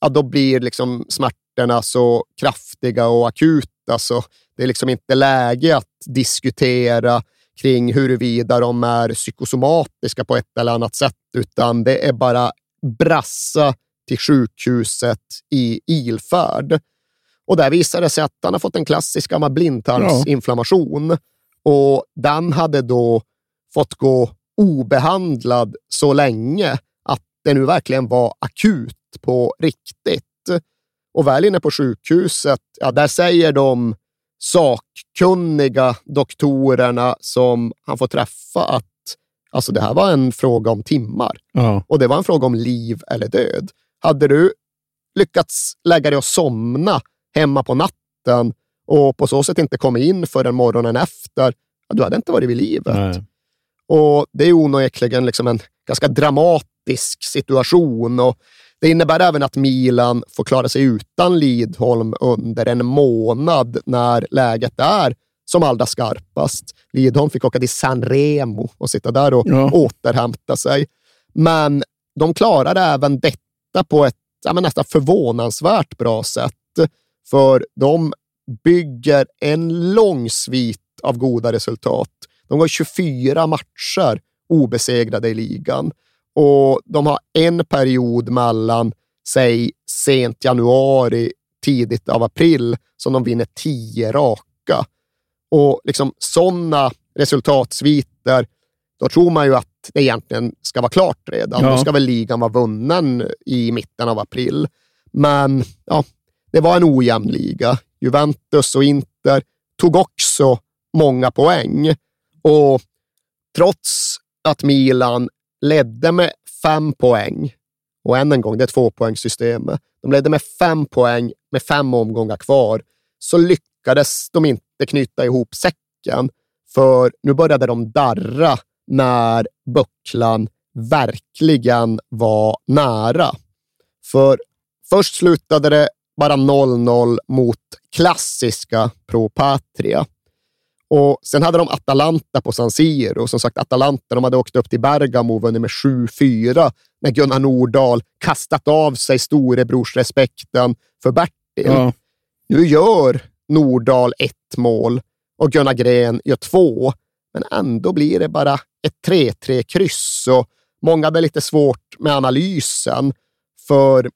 ja, då blir liksom smärtorna så kraftiga och akuta så det är liksom inte läge att diskutera kring huruvida de är psykosomatiska på ett eller annat sätt, utan det är bara brassa till sjukhuset i ilfärd. Och där visade det sig att han har fått en klassisk gammal blindtarmsinflammation och den hade då fått gå obehandlad så länge att det nu verkligen var akut på riktigt. Och väl inne på sjukhuset, ja, där säger de sakkunniga doktorerna som han får träffa att alltså, det här var en fråga om timmar. Ja. Och det var en fråga om liv eller död. Hade du lyckats lägga dig att somna hemma på natten och på så sätt inte komma in förrän morgonen efter, ja, du hade inte varit vid livet. Nej. Och Det är onekligen liksom en ganska dramatisk situation. Och det innebär även att Milan får klara sig utan Lidholm under en månad när läget är som allra skarpast. Lidholm fick åka till San Remo och sitta där och Ja. återhämta sig. Men de klarade även detta på ett ja, nästan förvånansvärt bra sätt. För de bygger en lång svit av goda resultat. De går 24 matcher obesegrade i ligan och de har en period mellan, säg, sent januari, tidigt av april, som de vinner 10 raka. Och liksom sådana resultatsviter, då tror man ju att det egentligen ska vara klart redan. Ja. Då ska väl ligan vara vunnen i mitten av april. Men ja, det var en ojämn liga. Juventus och Inter tog också många poäng. Och trots att Milan ledde med fem poäng, och än en gång, det är tvåpoängssystemet. De ledde med fem poäng med fem omgångar kvar, så lyckades de inte knyta ihop säcken. För nu började de darra när bucklan verkligen var nära. För först slutade det bara 0-0 mot klassiska Pro Patria. Och sen hade de Atalanta på San Siro. Som sagt, Atalanta de hade åkt upp till Bergamo och vunnit med 7-4 när Gunnar Nordahl kastat av sig storebrorsrespekten för Bertil. Ja. Nu gör Nordahl ett mål och Gunnar Gren gör två, men ändå blir det bara ett 3-3-kryss och många hade lite svårt med analysen, för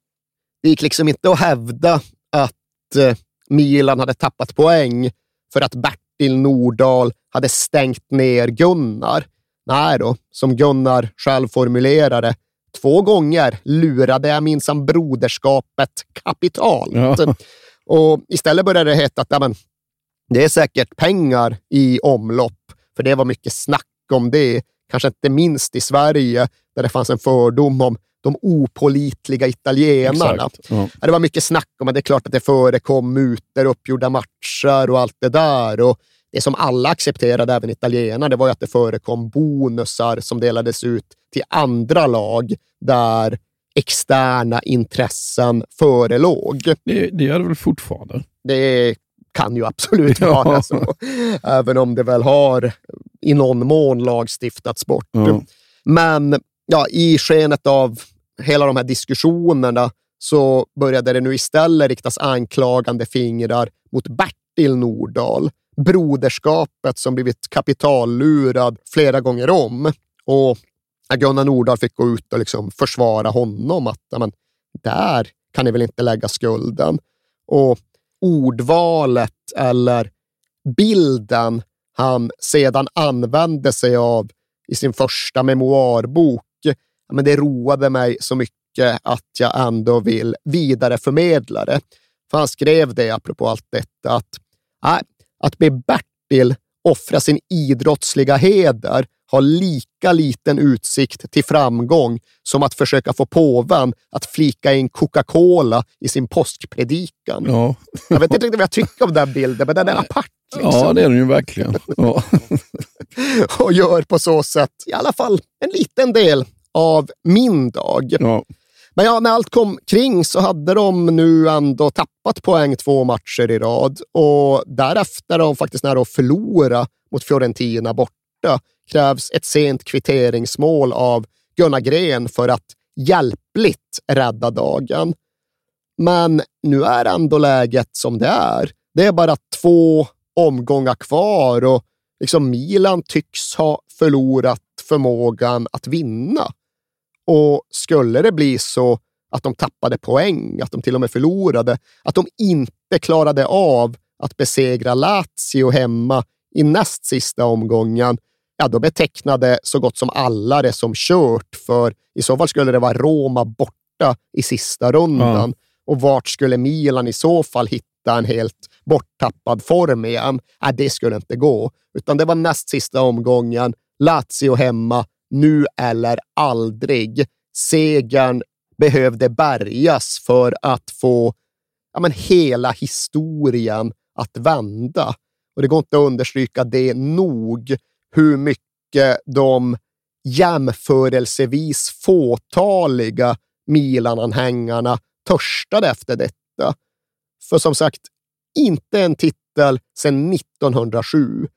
det gick liksom inte att hävda att eh, Milan hade tappat poäng för att Bertil Nordahl hade stängt ner Gunnar. Nej då, som Gunnar själv formulerade, två gånger lurade jag minsann broderskapet kapitalt. Ja. Och istället började det heta att ja, men, det är säkert pengar i omlopp, för det var mycket snack om det. Kanske inte minst i Sverige, där det fanns en fördom om de opolitliga italienarna. Ja, Det var mycket snack om att det är klart att det förekom mutor, uppgjorda matcher och allt det där. Och det som alla accepterade, även italienarna, det var att det förekom bonusar som delades ut till andra lag där externa intressen förelåg. Det, det gör det väl fortfarande? Det kan ju absolut <laughs> Ja. vara så, även om det väl har i någon mån lagstiftats bort. Ja. Men ja, i skenet av hela de här diskussionerna så började det nu istället riktas anklagande fingrar mot Bertil Nordahl, broderskapet som blivit kapitallurad flera gånger om. Och Gunnar Nordahl fick gå ut och liksom försvara honom. att men, Där kan ni väl inte lägga skulden. Och ordvalet eller bilden han sedan använde sig av i sin första memoarbok, men det roade mig så mycket att jag ändå vill vidareförmedla det. För han skrev det, apropå allt detta, att, nej, att be Bertil offra sin idrottsliga heder har lika liten utsikt till framgång som att försöka få påven att flika in Coca-Cola i sin påskpredikan. Ja. Jag vet inte riktigt vad jag tycker om den bilden, men den är apart. Liksom. ja, det är den ju verkligen. Ja. <laughs> och gör på så sätt i alla fall en liten del av min dag. Ja. Men ja, när allt kom kring så hade de nu ändå tappat poäng två matcher i rad och därefter är de faktiskt nära att förlora mot Fiorentina borta. Krävs ett sent kvitteringsmål av Gunnar Gren för att hjälpligt rädda dagen. Men nu är ändå läget som det är. Det är bara två omgångar kvar och liksom Milan tycks ha förlorat förmågan att vinna. Och skulle det bli så att de tappade poäng, att de till och med förlorade, att de inte klarade av att besegra Lazio hemma i näst sista omgången, ja, då betecknade så gott som alla det som kört, för i så fall skulle det vara Roma borta i sista rundan. Och vart skulle Milan i så fall hitta en helt borttappad form igen? Nej, det skulle inte gå. Utan det var näst sista omgången, Lazio hemma, nu eller aldrig. Segern behövde bärgas för att få ja, men hela historien att vända. Och det går inte att understryka det nog, hur mycket de jämförelsevis fåtaliga Milan-anhängarna törstade efter detta. För som sagt, inte en titel sedan 1907.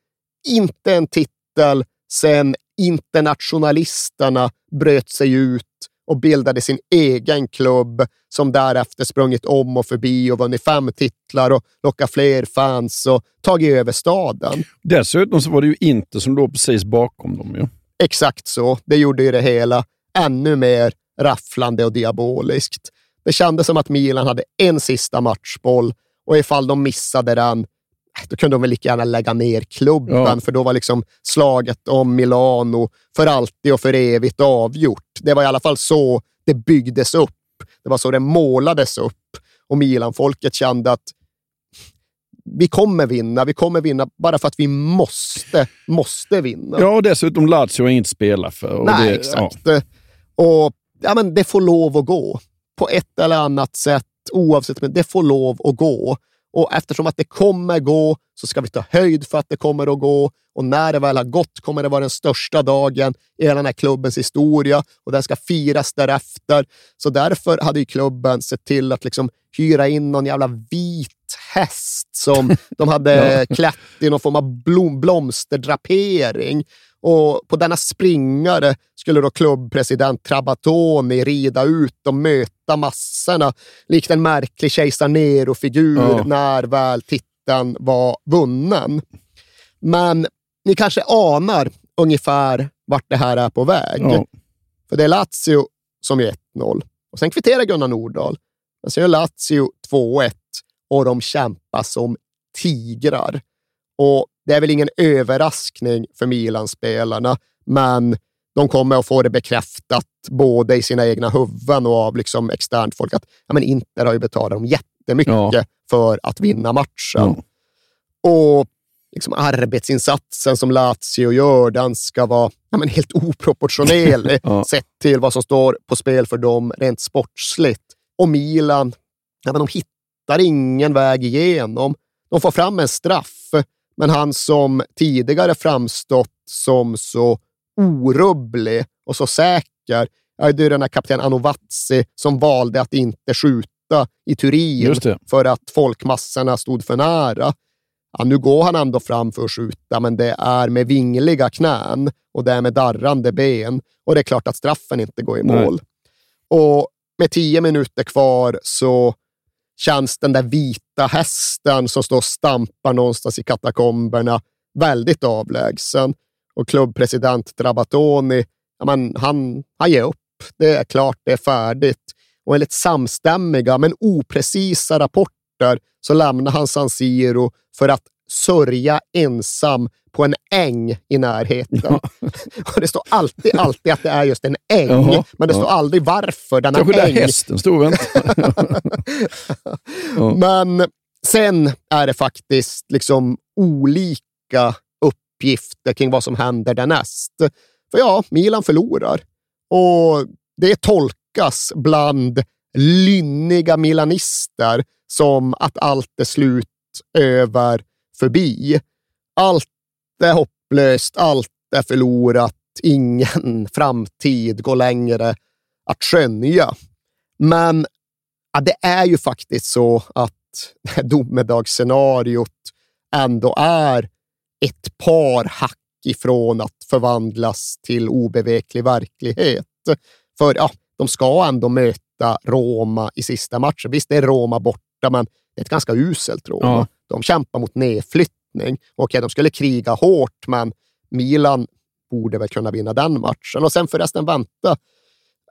Inte en titel sedan internationalisterna bröt sig ut och bildade sin egen klubb som därefter sprungit om och förbi och vunnit fem titlar och lockat fler fans och tagit över staden. Dessutom så var det ju inte som låg precis bakom dem. Ja. Exakt så. Det gjorde ju det hela ännu mer rafflande och diaboliskt. Det kändes som att Milan hade en sista matchboll och ifall de missade den, då kunde de väl lika gärna lägga ner klubben, ja. för då var liksom slaget om Milano för alltid och för evigt avgjort. Det var i alla fall så det byggdes upp. Det var så det målades upp och Milan-folket kände att vi kommer vinna. Vi kommer vinna bara för att vi måste, måste vinna. Ja, och dessutom Lazio har inget spela för. Nej, det, exakt. Ja. Och ja, men Det får lov att gå. På ett eller annat sätt, oavsett, men det får lov att gå. Och eftersom att det kommer gå så ska vi ta höjd för att det kommer att gå. Och när det väl har gått kommer det vara den största dagen i hela den här klubbens historia och den ska firas därefter. Så därför hade ju klubben sett till att liksom hyra in någon jävla vit häst som de hade <laughs> ja. klätt i någon form av blom, blomsterdrapering. Och på denna springare skulle då klubbpresident Trabatoni rida ut och möta massorna likt en märklig kejsar Nero-figur ja. när väl titeln var vunnen. Men ni kanske anar ungefär vart det här är på väg. Ja. För det är Lazio som är 1-0. Och sen kvitterar Gunnar Nordahl. Men sen gör Lazio 2-1 och de kämpar som tigrar. Och det är väl ingen överraskning för Milan-spelarna, men de kommer att få det bekräftat både i sina egna huvuden och av liksom externt folk att ja, men Inter har ju betalat dem jättemycket ja. för att vinna matchen. Ja. Och liksom arbetsinsatsen som Lazio gör, den ska vara ja, men helt oproportionerlig <laughs> ja. sett till vad som står på spel för dem rent sportsligt. Och Milan, ja, men de hittar ingen väg igenom. De får fram en straff, men han som tidigare framstått som så orubblig och så säker, ja, det är den här kapten Anovazzi som valde att inte skjuta i Turin för att folkmassorna stod för nära. Ja, nu går han ändå fram för att skjuta, men det är med vingliga knän och det är med darrande ben. Och det är klart att straffen inte går i mål. Nej. Och med tio minuter kvar så känns den där vita hästen som står och stampar någonstans i katakomberna väldigt avlägsen. Och klubbpresident Trabatoni, ja, men han, han ger upp. Det är klart, det är färdigt. Och enligt samstämmiga men oprecisa rapporter så lämnar han San Siro för att sörja ensam på en äng i närheten. Ja. <laughs> Och det står alltid, alltid att det är just en äng, Jaha, men det ja. står aldrig varför denna Kanske äng... där hästen stod <laughs> ja. Men sen är det faktiskt liksom olika uppgifter kring vad som händer därnäst. För ja, Milan förlorar och det tolkas bland lynniga milanister som att allt är slut över förbi. Allt är hopplöst, allt är förlorat, ingen <laughs> framtid går längre att skönja. Men ja, det är ju faktiskt så att <laughs> domedagsscenariot ändå är ett par hack ifrån att förvandlas till obeveklig verklighet. För ja, de ska ändå möta Roma i sista matchen. Visst, det är Roma borta, men det är ett ganska uselt Roma. Ja. De kämpar mot nedflyttning. Okej, de skulle kriga hårt, men Milan borde väl kunna vinna den matchen. Och sen förresten vänta.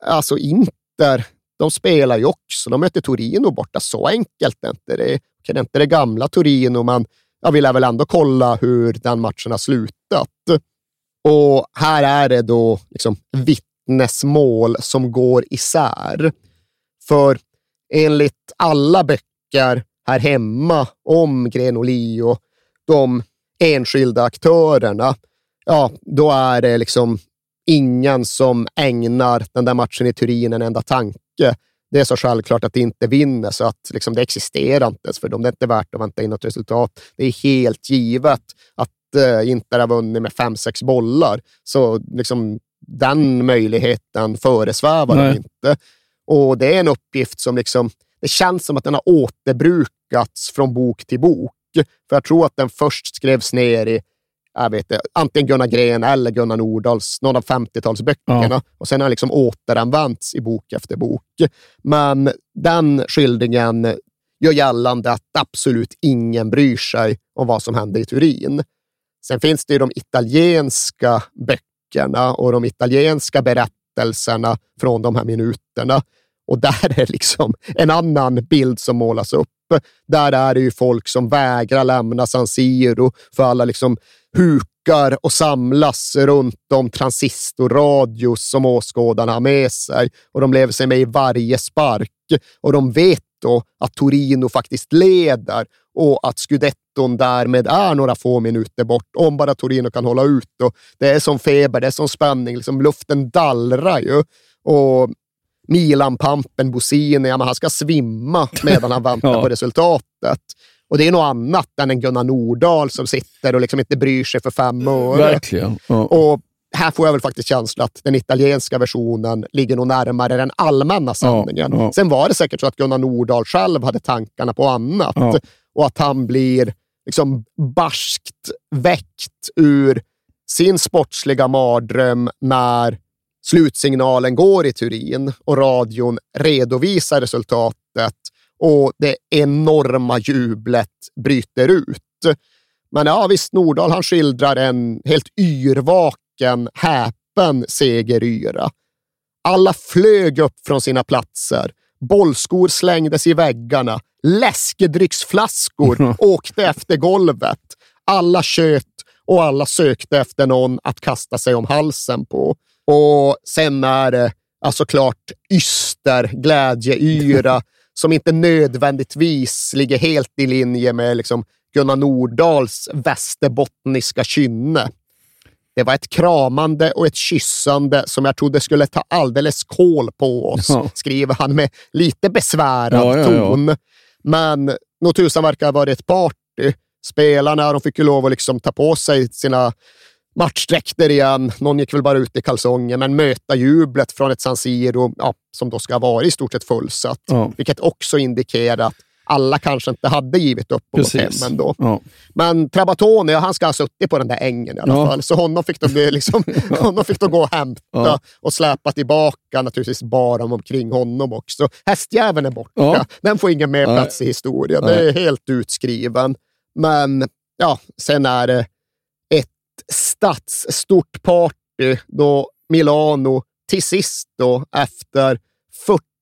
Alltså Inter, de spelar ju också. De möter Torino borta. Så enkelt är inte det. Okej, det är inte det gamla Torino, men jag vill väl ändå kolla hur den matchen har slutat. Och här är det då liksom vittnesmål som går isär. För enligt alla böcker här hemma om Grenoli och de enskilda aktörerna, ja, då är det liksom ingen som ägnar den där matchen i Turin en enda tanke. Det är så självklart att det inte vinner, så att liksom, det existerar inte ens för dem. Det är inte värt att vänta in något resultat. Det är helt givet att eh, Inter har vunnit med fem, sex bollar. Så liksom, den möjligheten föresvävar dem inte. Och det är en uppgift som liksom, det känns som att den har återbrukats från bok till bok. För jag tror att den först skrevs ner i jag vet inte, antingen Gunnar Gren eller Gunnar Nordahls, någon av 50-talsböckerna. Ja. Och sen har den liksom återanvänts i bok efter bok. Men den skildringen gör gällande att absolut ingen bryr sig om vad som hände i Turin. Sen finns det ju de italienska böckerna och de italienska berättelserna från de här minuterna. Och där är liksom en annan bild som målas upp. Där är det ju folk som vägrar lämna San Siro för alla liksom hukar och samlas runt de transistorradios som åskådarna har med sig och de lever sig med i varje spark och de vet då att Torino faktiskt leder och att scudetton därmed är några få minuter bort, om bara Torino kan hålla ut. Och det är som feber, det är som spänning, liksom luften dallrar ju. Och Milan-pampen Bosini, ja, han ska svimma medan han väntar <laughs> ja. på resultatet. Och det är något annat än en Gunnar Nordahl som sitter och liksom inte bryr sig för fem år. Verkligen. Ja. Och här får jag väl faktiskt känslan att den italienska versionen ligger nog närmare den allmänna sanningen. Ja. Sen var det säkert så att Gunnar Nordahl själv hade tankarna på annat och att han blir liksom barskt väckt ur sin sportsliga mardröm när slutsignalen går i Turin och radion redovisar resultatet och det enorma jublet bryter ut. Men ja, visst, Nordahl han skildrar en helt yrvaken, häpen segeryra. Alla flög upp från sina platser. Bollskor slängdes i väggarna. Läskedrycksflaskor <laughs> åkte efter golvet. Alla tjöt och alla sökte efter någon att kasta sig om halsen på. Och sen är det alltså klart yster, glädjeyra <laughs> som inte nödvändigtvis ligger helt i linje med liksom Gunnar Nordahls västerbottniska kynne. Det var ett kramande och ett kyssande som jag trodde skulle ta alldeles kål på oss, ja. skriver han med lite besvärad ja, ja, ton. Men nog tusan verkar ha varit ett party. Spelarna de fick ju lov att liksom ta på sig sina matchdräkter igen. Någon gick väl bara ut i kalsonger, men möta jublet från ett San Siro ja, som då ska vara i stort sett fullsatt. Ja. Vilket också indikerar att alla kanske inte hade givit upp och gått hem ändå. Ja. Men Trabatone, han ska ha suttit på den där ängen i alla ja. fall. Så honom fick de, liksom, <laughs> honom fick de gå och hämta och släpa tillbaka naturligtvis bara omkring honom också. Hästjäveln är borta. Den får ingen mer plats i historien. Det är helt utskriven. Men ja, sen är det stadsstort party då Milano till sist då, efter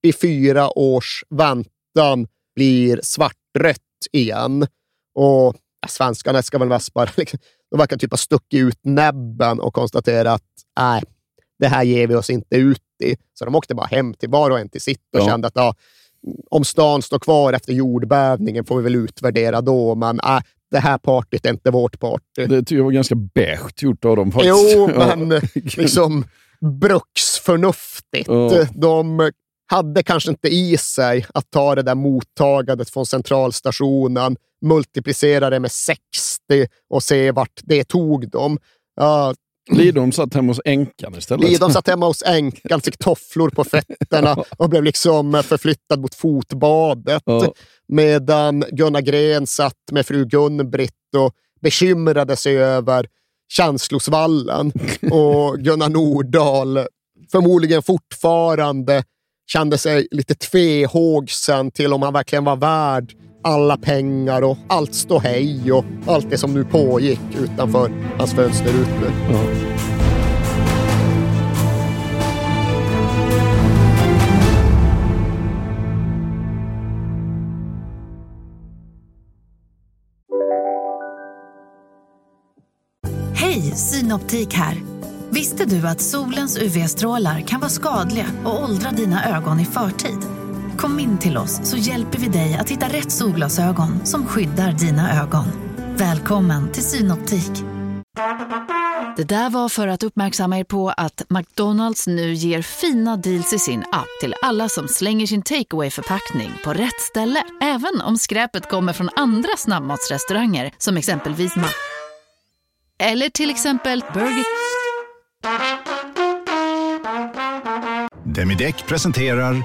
44 års väntan blir svartrött igen. Och ja, svenskarna ska väl mest bara, <laughs> liksom, de verkar typ ha stuckit ut näbben och konstaterat att nej, det här ger vi oss inte ut i. Så de åkte bara hem till var och en till sitt och ja. kände att ja, om stan står kvar efter jordbävningen får vi väl utvärdera då, men äh, det här partyt är inte vårt party. Det tycker jag var ganska beige gjort av dem faktiskt. Jo, <laughs> men <laughs> liksom bruksförnuftigt. Ja. De hade kanske inte i sig att ta det där mottagandet från centralstationen, multiplicera det med 60 och se vart det tog dem. Ja, Lidholm satt hemma hos änkan istället. Lidholm satt hemma hos änkan, fick tofflor på fötterna och blev liksom förflyttad mot fotbadet. Ja. Medan Gunnar Gren satt med fru Gun-Britt och bekymrade sig över känslosvallen. <laughs> Och Gunnar Nordahl förmodligen fortfarande kände sig lite tvehågsen till om han verkligen var värd alla pengar och allt ståhej och allt det som nu pågick utanför hans fönsterrutor. Ja. Hej, Synoptik här. Visste du att solens UV-strålar kan vara skadliga och åldra dina ögon i förtid? Kom in till oss så hjälper vi dig att hitta rätt solglasögon som skyddar dina ögon. Välkommen till Synoptik. Det där var för att uppmärksamma er på att McDonalds nu ger fina deals i sin app till alla som slänger sin takeaway förpackning på rätt ställe. Även om skräpet kommer från andra snabbmatsrestauranger som exempelvis Ma... Eller till exempel Burger... Demideck presenterar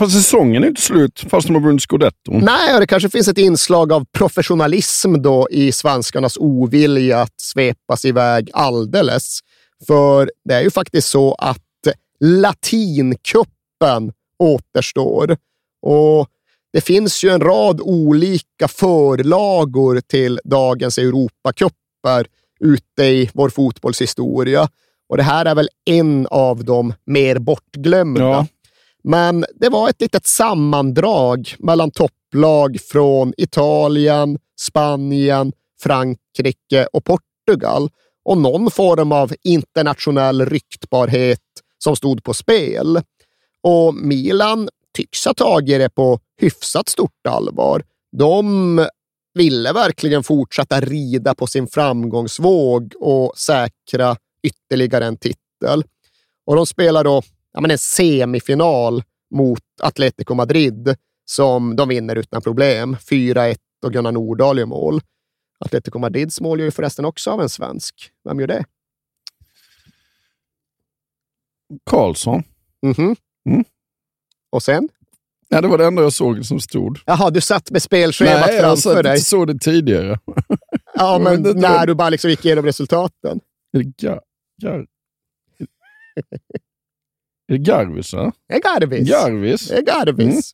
Fast säsongen är inte slut fast de har vunnit scudetto. Nej, och det kanske finns ett inslag av professionalism då i svenskarnas ovilja att svepas iväg alldeles. För det är ju faktiskt så att latinkuppen återstår. Och det finns ju en rad olika förlagor till dagens Europacuper ute i vår fotbollshistoria. Och det här är väl en av de mer bortglömda. Ja. Men det var ett litet sammandrag mellan topplag från Italien, Spanien, Frankrike och Portugal och någon form av internationell ryktbarhet som stod på spel. Och Milan tycks ha tagit det på hyfsat stort allvar. De ville verkligen fortsätta rida på sin framgångsvåg och säkra ytterligare en titel. Och de spelar då ja, men en semifinal mot Atletico Madrid som de vinner utan problem. 4-1 och Gunnar Nordahl gör mål. Atletico Madrids mål gör ju förresten också av en svensk. Vem gör det? Karlsson. Mhm. Mm. Och sen? Ja, det var det enda jag såg som stod. Jaha, du satt med spelschemat Nej, jag framför satt- dig. såg det tidigare. <laughs> Ja, Jag men när du bara liksom gick igenom resultaten. Gar, gar, är det Garvis? Ja? Det är Garvis. Garvis. Det är Garvis.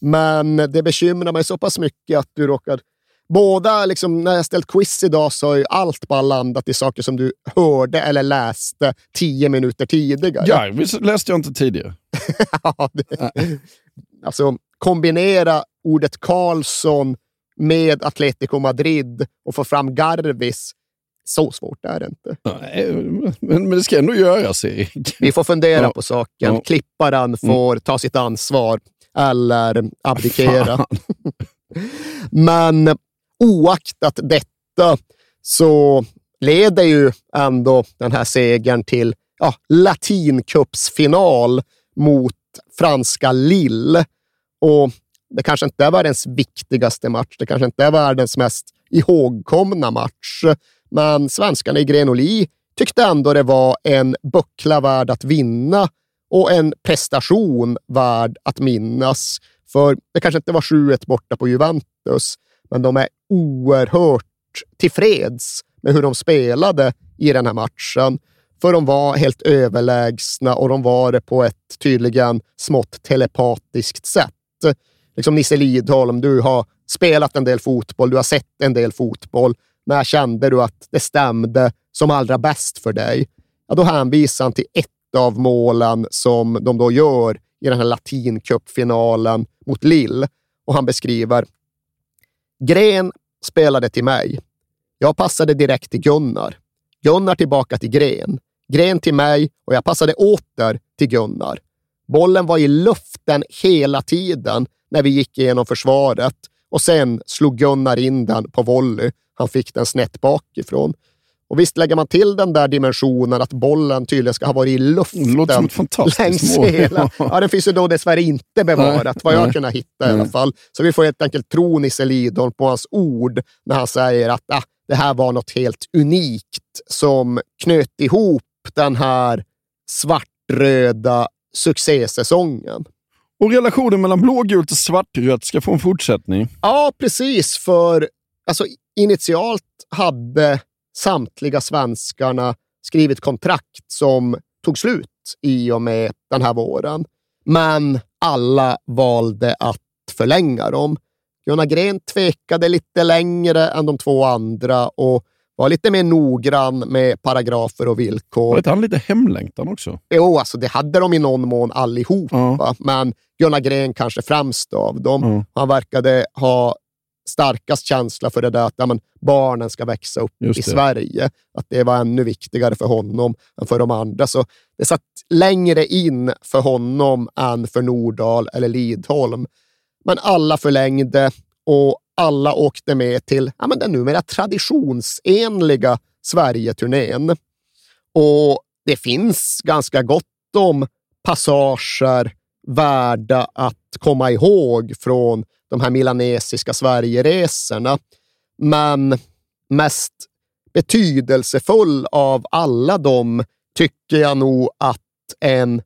Men det bekymrar mig så pass mycket att du råkar... Båda, liksom, när jag ställt quiz idag så har ju allt bara landat i saker som du hörde eller läste tio minuter tidigare. Garvis läste jag inte tidigare. <laughs> Ja, det, alltså, kombinera ordet Karlsson med Atletico Madrid och få fram Garvis. Så svårt är det inte. Nej, Men, men det ska ändå göras, Erik. Vi får fundera Ja. på saken. Ja. Klipparen får ta sitt ansvar eller abdikera. <laughs> Men oaktat detta så leder ju ändå den här segern till ja, latincupsfinal mot franska Lille. Och det kanske inte är världens viktigaste match. Det kanske inte är världens mest ihågkomna match. Men svenskarna i Grenoli tyckte ändå det var en buckla värd att vinna och en prestation värd att minnas. För det kanske inte var 7-1 borta på Juventus, men de är oerhört tillfreds med hur de spelade i den här matchen. För de var helt överlägsna och de var det på ett tydligen smått telepatiskt sätt. Liksom Nisse Lidholm, du har spelat en del fotboll, du har sett en del fotboll. När kände du att det stämde som allra bäst för dig? Ja, då hänvisar han till ett av målen som de då gör i den här latincupfinalen mot Lille. Och han beskriver Gren spelade till mig. Jag passade direkt till Gunnar. Gunnar tillbaka till Gren. Gren till mig och jag passade åter till Gunnar. Bollen var i luften hela tiden när vi gick igenom försvaret och sen slog Gunnar in den på volley. Han fick den snett bakifrån. Och visst lägger man till den där dimensionen att bollen tydligen ska ha varit i luften Det låter som ett fantastiskt mål. hela. Ja, den finns ju då dessvärre inte bevarat, Nej, vad jag nej. kunnat hitta i alla Nej. fall. Så vi får helt enkelt tro Nisse Lidholm på hans ord när han säger att ah, det här var något helt unikt som knöt ihop den här svartröda succésäsongen. Och relationen mellan blågult och svartrött ska få en fortsättning. Ja, precis. För alltså, initialt hade samtliga svenskarna skrivit kontrakt som tog slut i och med den här våren. Men alla valde att förlänga dem. Gunnar Gren tvekade lite längre än de två andra och var lite mer noggrann med paragrafer och villkor. Var inte han lite hemlängtan också? Jo, alltså det hade de i någon mån allihopa, ja. men Gunnar Gren kanske främst av dem. Mm. Han verkade ha starkast känsla för det där att ja, men, barnen ska växa upp Just i det. Sverige. Att det var ännu viktigare för honom än för de andra. Så det satt längre in för honom än för Nordahl eller Lidholm. Men alla förlängde och alla åkte med till ja, men den numera traditionsenliga Sverigeturnén. Och det finns ganska gott om passager värda att komma ihåg från de här milanesiska Sverigeresorna. Men mest betydelsefull av alla dem tycker jag nog att en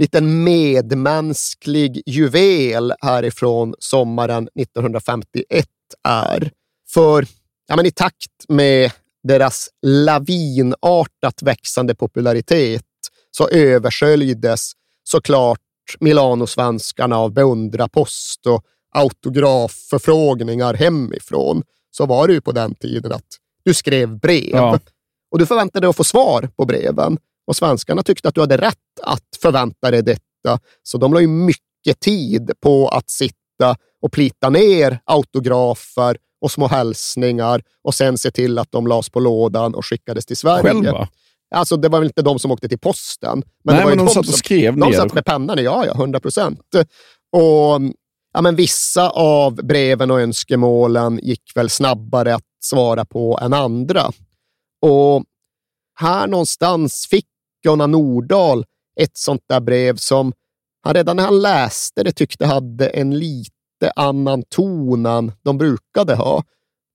liten medmänsklig juvel härifrån sommaren 1951 är. För ja, men i takt med deras lavinartat växande popularitet så översköljdes såklart Milanosvenskarna av beundrarpost och autografförfrågningar hemifrån. Så var det ju på den tiden att du skrev brev ja. och du förväntade dig att få svar på breven. Och svenskarna tyckte att du hade rätt att förvänta dig detta, så de la ju mycket tid på att sitta och plita ner autografer och små hälsningar och sen se till att de lades på lådan och skickades till Sverige. Själva? Alltså, det var väl inte de som åkte till posten. Men Nej, men de, satt och skrev de ner. De satt med pennan, ja, ja, hundra procent. Och ja, men vissa av breven och önskemålen gick väl snabbare att svara på än andra. Och här någonstans fick Gunnar Nordahl ett sånt där brev som han redan när han läste det tyckte hade en lite annan ton än de brukade ha.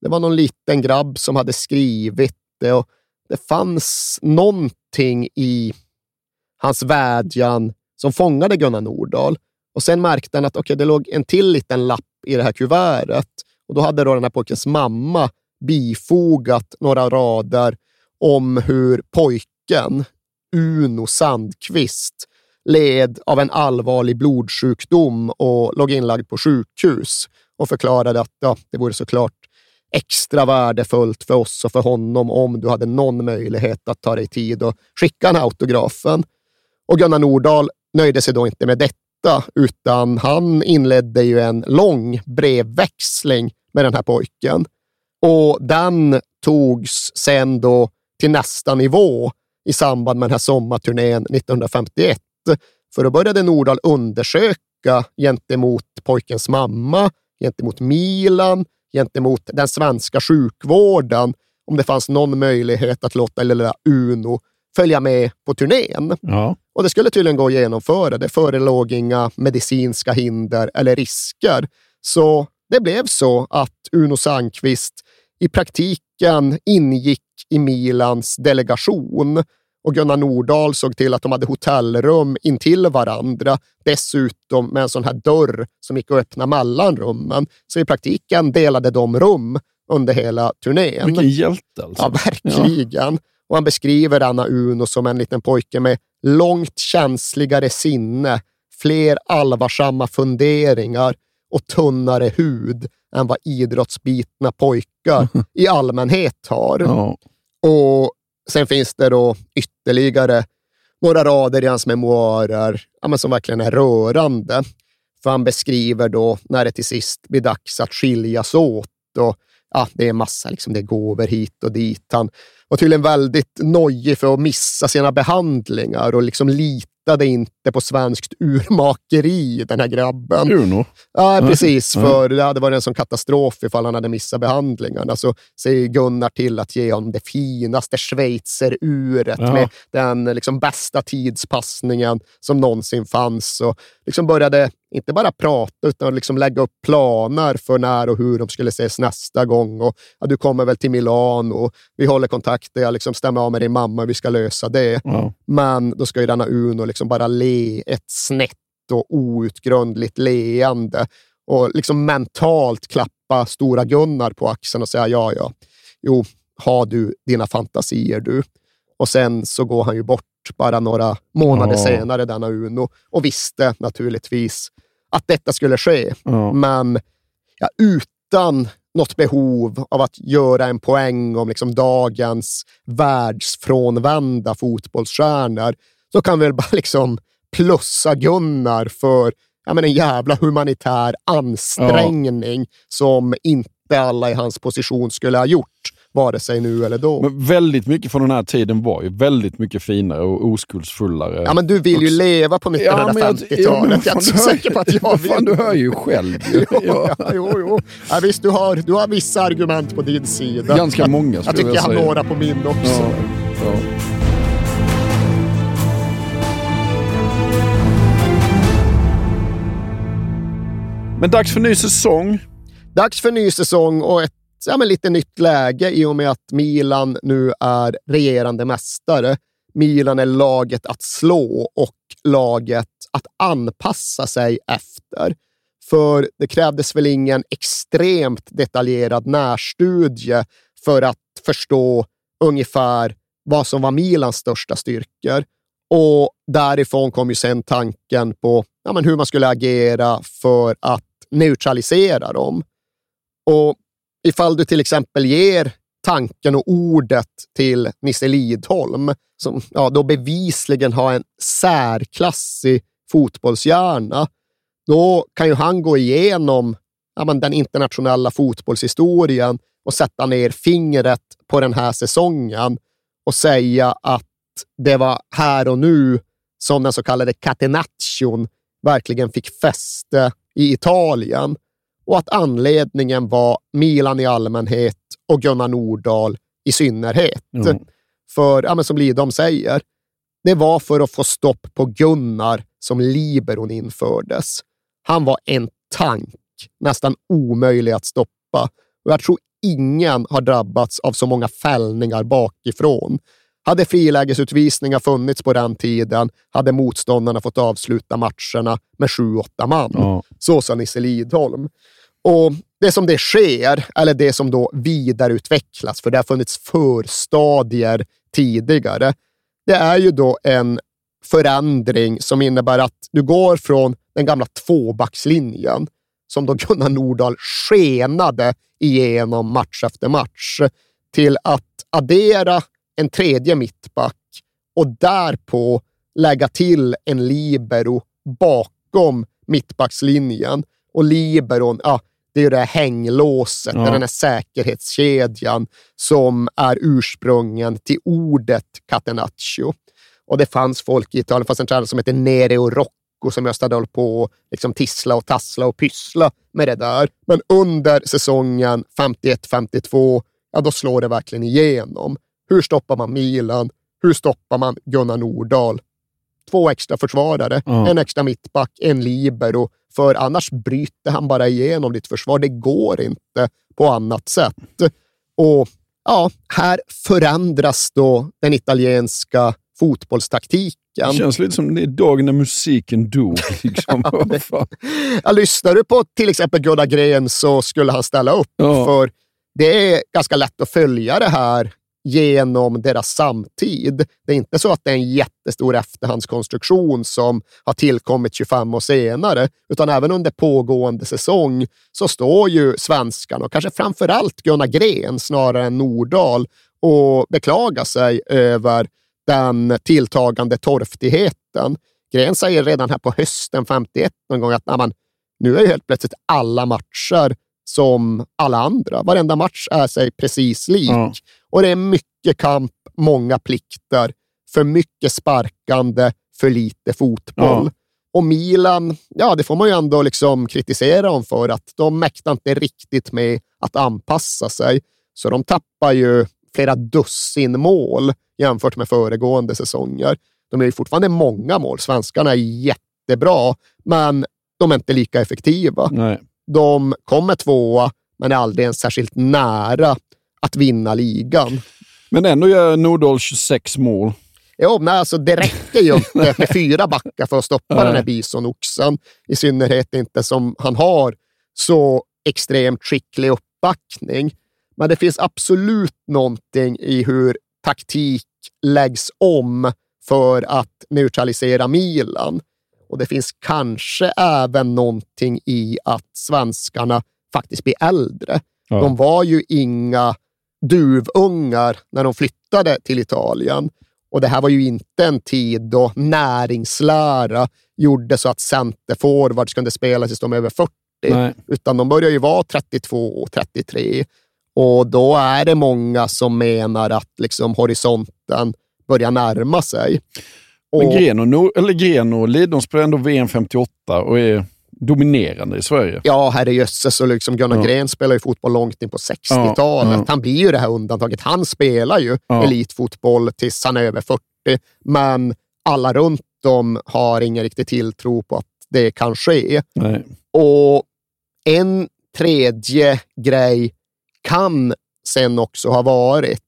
Det var någon liten grabb som hade skrivit det och det fanns någonting i hans vädjan som fångade Gunnar Nordahl. Och sen märkte han att okay, det låg en till liten lapp i det här kuvertet. Och då hade då den här pojkens mamma bifogat några rader om hur pojken, Uno Sandqvist, led av en allvarlig blodsjukdom och låg inlagd på sjukhus och förklarade att ja, det vore såklart extra värdefullt för oss och för honom om du hade någon möjlighet att ta dig tid och skicka den här autografen. Och Gunnar Nordahl nöjde sig då inte med detta, utan han inledde ju en lång brevväxling med den här pojken. Och den togs sen då till nästa nivå i samband med den här sommarturnén 1951. För då började Nordahl undersöka gentemot pojkens mamma, gentemot Milan, gentemot den svenska sjukvården om det fanns någon möjlighet att låta lilla Uno följa med på turnén. Ja. Och det skulle tydligen gå att genomföra. Det förelåg inga medicinska hinder eller risker. Så det blev så att Uno Sandqvist i praktiken ingick i Milans delegation och Gunnar Nordahl såg till att de hade hotellrum intill varandra, dessutom med en sån här dörr som gick att öppna mellan rummen. Så i praktiken delade de rum under hela turnén. Vilken hjälte alltså. Ja, verkligen. Ja. Och han beskriver Anna Uno som en liten pojke med långt känsligare sinne, fler allvarsamma funderingar och tunnare hud än vad idrottsbitna pojkar i allmänhet har. Ja. Och Sen finns det då ytterligare några rader i hans memoarer ja, som verkligen är rörande. För han beskriver då när det till sist blir dags att skiljas åt. Och, ja, det är massa liksom, det gåvor hit och dit. Han var tydligen väldigt nojig för att missa sina behandlingar och liksom lite litade inte på svenskt urmakeri, den här grabben. Uno? Ja, precis. För det hade varit en sån katastrof ifall han hade missat behandlingarna. Så säger Gunnar till att ge honom det finaste schweizeruret ja. med den liksom bästa tidspassningen som någonsin fanns. Och liksom började inte bara prata, utan liksom lägga upp planer för när och hur de skulle ses nästa gång. Och, ja, du kommer väl till Milano och vi håller kontakt. Jag liksom stämmer av med din mamma vi ska lösa det. Ja. Men då ska ju denna Uno liksom bara le ett snett och outgrundligt leende och liksom mentalt klappa stora Gunnar på axeln och säga ja, ja, jo, har du dina fantasier du. Och sen så går han ju bort bara några månader oh. senare, denna Uno, och visste naturligtvis att detta skulle ske. Oh. Men ja, utan något behov av att göra en poäng om liksom dagens världsfrånvända fotbollsstjärnor så kan vi väl bara <laughs> liksom plussa Gunnar för ja, men en jävla humanitär ansträngning ja. som inte alla i hans position skulle ha gjort vare sig nu eller då. Men väldigt mycket från den här tiden var ju väldigt mycket finare och oskuldsfullare. Ja, men du vill ju leva på 1950-talet. Ja, jag, jag, är inte så säker på att jag vill. Fan, du hör ju själv. jo, <laughs> ja. jo, jo. Ja, visst, du har, du har vissa argument på din sida. Ganska många Jag tycker jag, jag har några på min också. Ja, ja. Men dags för ny säsong. Dags för ny säsong och ett ja, men lite nytt läge i och med att Milan nu är regerande mästare. Milan är laget att slå och laget att anpassa sig efter. För det krävdes väl ingen extremt detaljerad närstudie för att förstå ungefär vad som var Milans största styrkor. Och därifrån kom ju sen tanken på ja, men hur man skulle agera för att neutralisera dem. Och ifall du till exempel ger tanken och ordet till Nisse Lidholm, som ja, då bevisligen har en särklassig fotbollshjärna, då kan ju han gå igenom ja, men den internationella fotbollshistorien och sätta ner fingret på den här säsongen och säga att det var här och nu som den så kallade catenaccion verkligen fick fäste i Italien och att anledningen var Milan i allmänhet och Gunnar Nordahl i synnerhet. Mm. För, ja, men som Lidom säger, det var för att få stopp på Gunnar som liberon infördes. Han var en tank, nästan omöjlig att stoppa. Och jag tror ingen har drabbats av så många fällningar bakifrån. Hade frilägesutvisningar funnits på den tiden hade motståndarna fått avsluta matcherna med sju, åtta man. Ja. Så sa Nisse Lidholm. Och det som det sker, eller det som då vidareutvecklas, för det har funnits förstadier tidigare, det är ju då en förändring som innebär att du går från den gamla tvåbackslinjen, som då Gunnar Nordahl skenade igenom match efter match, till att addera en tredje mittback och därpå lägga till en libero bakom mittbackslinjen. Och liberon, ja, det är ju det här hänglåset, ja. den här säkerhetskedjan som är ursprungen till ordet catenaccio. Och det fanns folk i Italien, det fanns en tränare som heter Nereo Rocco som just hade hållit på att liksom tissla och tassla och pyssla med det där. Men under säsongen 51-52, ja då slår det verkligen igenom. Hur stoppar man Milan? Hur stoppar man Gunnar Nordahl? Två extra försvarare, mm. en extra mittback, en libero. För annars bryter han bara igenom ditt försvar. Det går inte på annat sätt. Och ja, här förändras då den italienska fotbollstaktiken. Det känns lite som det är dagen när musiken dog. <laughs> Liksom. ja, lyssnar du på till exempel Gunnar Gren så skulle han ställa upp. Ja. För det är ganska lätt att följa det här genom deras samtid. Det är inte så att det är en jättestor efterhandskonstruktion som har tillkommit 25 år senare, utan även under pågående säsong så står ju svenskarna och kanske framför allt Gunnar Gren snarare än Nordahl och beklagar sig över den tilltagande torftigheten. Gren säger redan här på hösten 51 någon gång att man, nu är ju helt plötsligt alla matcher som alla andra. Varenda match är sig precis lik. Mm. Och det är mycket kamp, många plikter, för mycket sparkande, för lite fotboll. Mm. Och Milan, ja, det får man ju ändå liksom kritisera dem för, att de mäktar inte riktigt med att anpassa sig. Så de tappar ju flera dussin mål jämfört med föregående säsonger. De är ju fortfarande många mål. Svenskarna är jättebra, men de är inte lika effektiva. Nej. De kommer tvåa, men är aldrig ens särskilt nära att vinna ligan. Men ändå gör Nordahl 26 mål. Jo, men alltså det räcker ju <laughs> inte med fyra backar för att stoppa den här bisonoxen. I synnerhet inte som han har så extremt skicklig uppbackning. Men det finns absolut någonting i hur taktik läggs om för att neutralisera Milan. Och det finns kanske även någonting i att svenskarna faktiskt blir äldre. Ja. De var ju inga duvungar när de flyttade till Italien. Och det här var ju inte en tid då näringslära gjorde så att centerforwards kunde spela tills de är över 40, Nej. utan de börjar ju vara 32 och 33. Och då är det många som menar att liksom horisonten börjar närma sig. Men Och- Gren och, Nor- eller Gren och Lidholm spelar ändå VM 58 och är dominerande i Sverige. Ja, herrejösses. Och liksom Gunnar Ja. Gren spelar ju fotboll långt in på 60-talet. Ja, ja. Han blir ju det här undantaget. Han spelar ju Ja. elitfotboll tills han är över 40, men alla runt om har ingen riktig tilltro på att det kan ske. Nej. Och en tredje grej kan sen också ha varit,